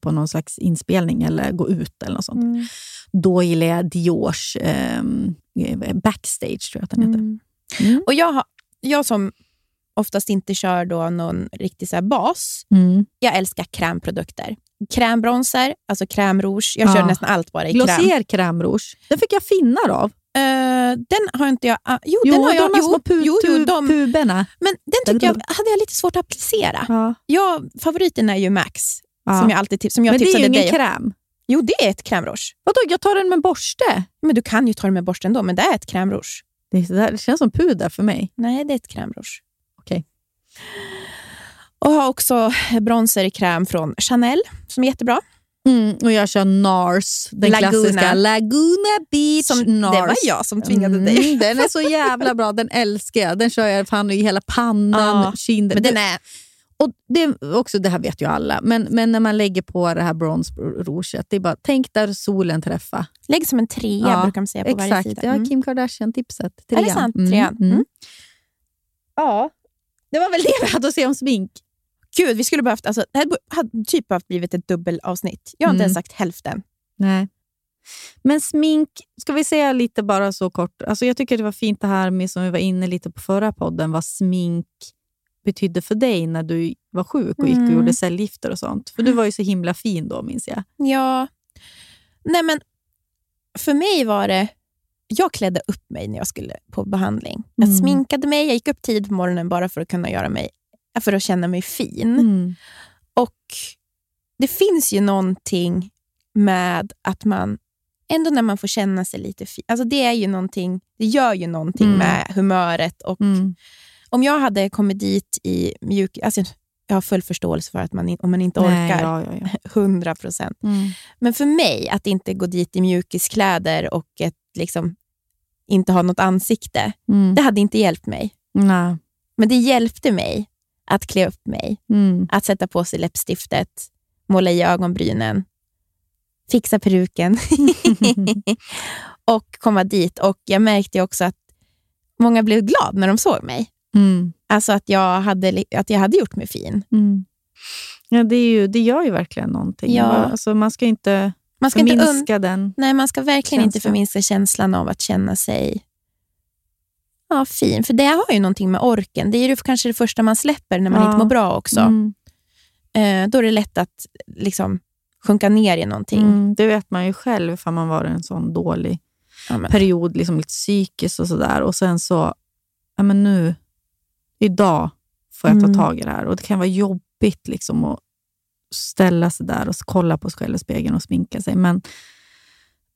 på någon slags inspelning eller gå ut eller något sånt, då gillar jag Diors eh, Backstage, tror jag att den heter. Mm. Och jag, har, jag som oftast inte kör då någon riktig så bas, Mm. jag älskar krämprodukter. Krämbronser, alltså krämrouge. Jag kör Ja. nästan allt bara i kräm. Glossier crème rouge. Den fick jag finnar av. Eh, den har inte jag... ah, jo, Jo, den har jag. de här små pu- jo, jo, de, tuberna. men den tyckte jag hade jag lite svårt att applicera. Ja. Jag, favoriten är ju Max, Ja. som jag alltid tips, som jag Men det är ju tipsade ingen dig kräm. Jo, det är ett krämrouge. Vadå, jag tar den med borste? Men du kan ju ta det med borsten då, men det är ett krämrouge. Det, där, det känns som puder för mig. Nej, det är ett krämrouge. Och har också bronser i kräm från Chanel, som är jättebra. Mm, och jag kör NARS, den Laguna. klassiska Laguna Beach Som, NARS. det var jag som tvingade Mm, dig. Den är så jävla bra, den älskar jag. Den kör jag fan i hela pannan, Ja, kinden. Men den är... Och det, är också, det här vet ju alla, men, men när man lägger på det här bronsrouget, det är bara tänk där solen träffar. Lägg som en trea, Ja, brukar man säga på varje Exakt, sida. det har Mm. Kim Kardashian-tipset. Är det sant? Trean? Mm. Ja, det var väl det vi hade att se om smink. Gud, vi skulle behövt... Alltså, det hade hade typ behövt blivit ett dubbelavsnitt. Jag har inte Mm. ens sagt hälften. Nej. Men smink, ska vi säga lite bara så kort. Alltså jag tycker det var fint det här med, som vi var inne lite på förra podden, vad smink betydde för dig när du var sjuk och gick och Mm. gjorde cellgifter och sånt. För du var ju så himla fin då, minns jag. Ja. Nej, men för mig var det... Jag klädde upp mig när jag skulle på behandling. Jag Mm. sminkade mig, jag gick upp tid på morgonen bara för att kunna göra mig för att känna mig fin. Mm. Och Det finns ju någonting med att man, ändå när man får känna sig lite fin, alltså det, är ju någonting, det gör ju någonting Mm. med humöret. Och Mm. Om jag hade kommit dit i mjuk... Alltså jag har full förståelse för att man, om man inte Nej, orkar. ja, ja, ja. 100 procent. Mm. Men för mig, att inte gå dit i mjukiskläder och ett, liksom, inte ha något ansikte, Mm. det hade inte hjälpt mig. Nej. Men det hjälpte mig att klä upp mig, Mm. att sätta på sig läppstiftet, måla i ögonbrynen, fixa peruken och komma dit. Och Jag märkte också att många blev glada när de såg mig. Mm. Alltså att jag hade, att jag hade gjort mig fin. Mm. Ja, det, är ju, det gör ju verkligen någonting. Ja. Alltså, man ska inte Man ska, inte förminska den. Nej, man ska verkligen inte Känslan. förminska känslan av att känna sig ja, fin. För det har ju någonting med orken. Det är ju kanske det första man släpper när man Ja. inte mår bra också. Mm. Eh, då är det lätt att liksom, sjunka ner i någonting. Mm. Det vet man ju själv ifall man var i en sån dålig Ja, men, period, liksom lite psykiskt och sådär. Och sen så, ja men nu, idag får jag ta Mm. tag i det här. Och det kan vara jobbigt liksom att ställa sig där och kolla på sig själv i spegeln och sminka sig. Men,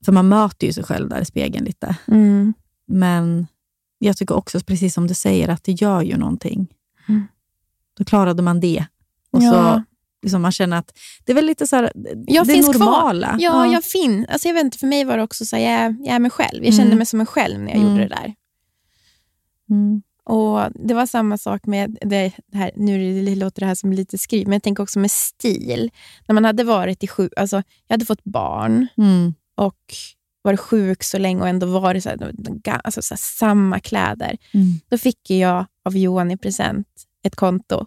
för man möter ju sig själv där i spegeln lite. mm. Men jag tycker också, precis som du säger, att det gör ju någonting. Mm. Då klarade man det. Och Ja. så liksom man känner att det är väl lite så här, Jag det finns kvar. normala. Ja, jag fin. Alltså jag vet inte, för mig var det också så här, jag, är- jag är mig själv. Jag kände Mm. mig som mig själv när jag Mm. gjorde det där. Mm. Och Det var samma sak med, det här, nu låter det här som lite skryt, men jag tänker också med stil. När man hade varit i sju, alltså jag hade fått barn Mm. och varit sjuk så länge och ändå varit så här, alltså så här, samma kläder. Mm. Då fick jag av Johan i present ett konto.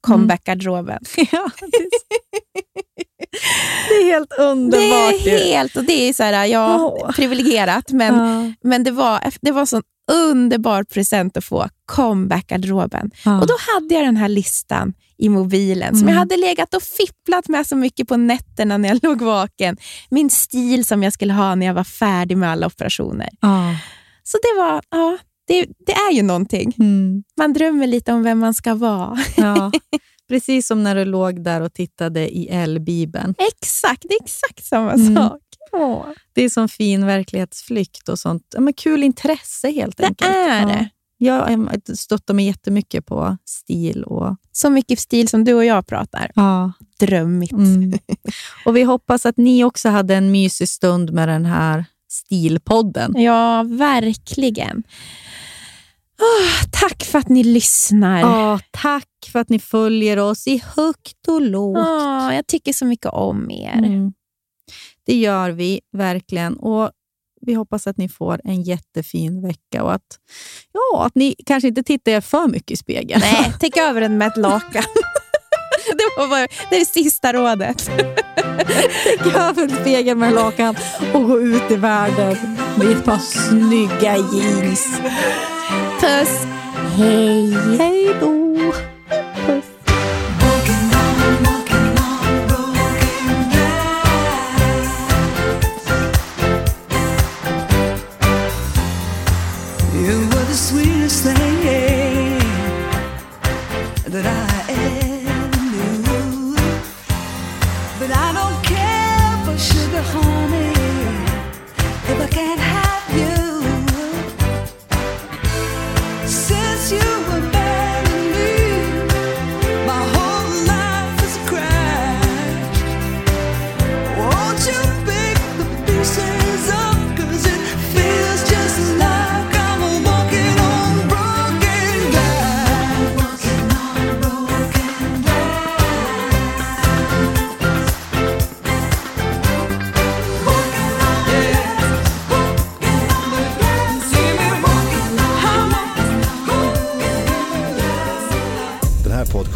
Comeback-garderoben. Ja, det, är det helt Det underbart. ju. är helt, och det är så här, ja, Åh. privilegierat, men, Ja. men det var, det var sån underbar present att få. Comeback-garderoben. Och då hade jag den här listan i mobilen som Mm. jag hade legat och fipplat med så mycket på nätterna när jag låg vaken. Min stil som jag skulle ha när jag var färdig med alla operationer. Så det var, ja, det, det är ju någonting. Mm. Man drömmer lite om vem man ska vara. Ja. Precis som när du låg där och tittade i L-bibeln. exakt, det är exakt samma Mm. sak. Åh, Det är som fin verklighetsflykt och sånt. Ja, men kul intresse helt det enkelt. är Ja. det. Jag eh, stöttar mig jättemycket på stil och... Så mycket stil som du och jag pratar. Ja. Drömmigt. Mm. Och vi hoppas att ni också hade en mysig stund med den här stilpodden. Ja, verkligen. Tack för att ni lyssnar. Ja, tack för att ni följer oss i högt och lågt. Åh, jag tycker så mycket om er. Mm. Det gör vi verkligen. Och Vi hoppas att ni får en jättefin vecka och att, ja, att ni kanske inte tittar er för mycket i spegeln. Nej, täck över den med ett lakan. Det, var det är det sista rådet. Täck över spegeln med lakan och gå ut i världen med ett par snygga jeans. Puss. Hej. Hej då! You were the sweetest thing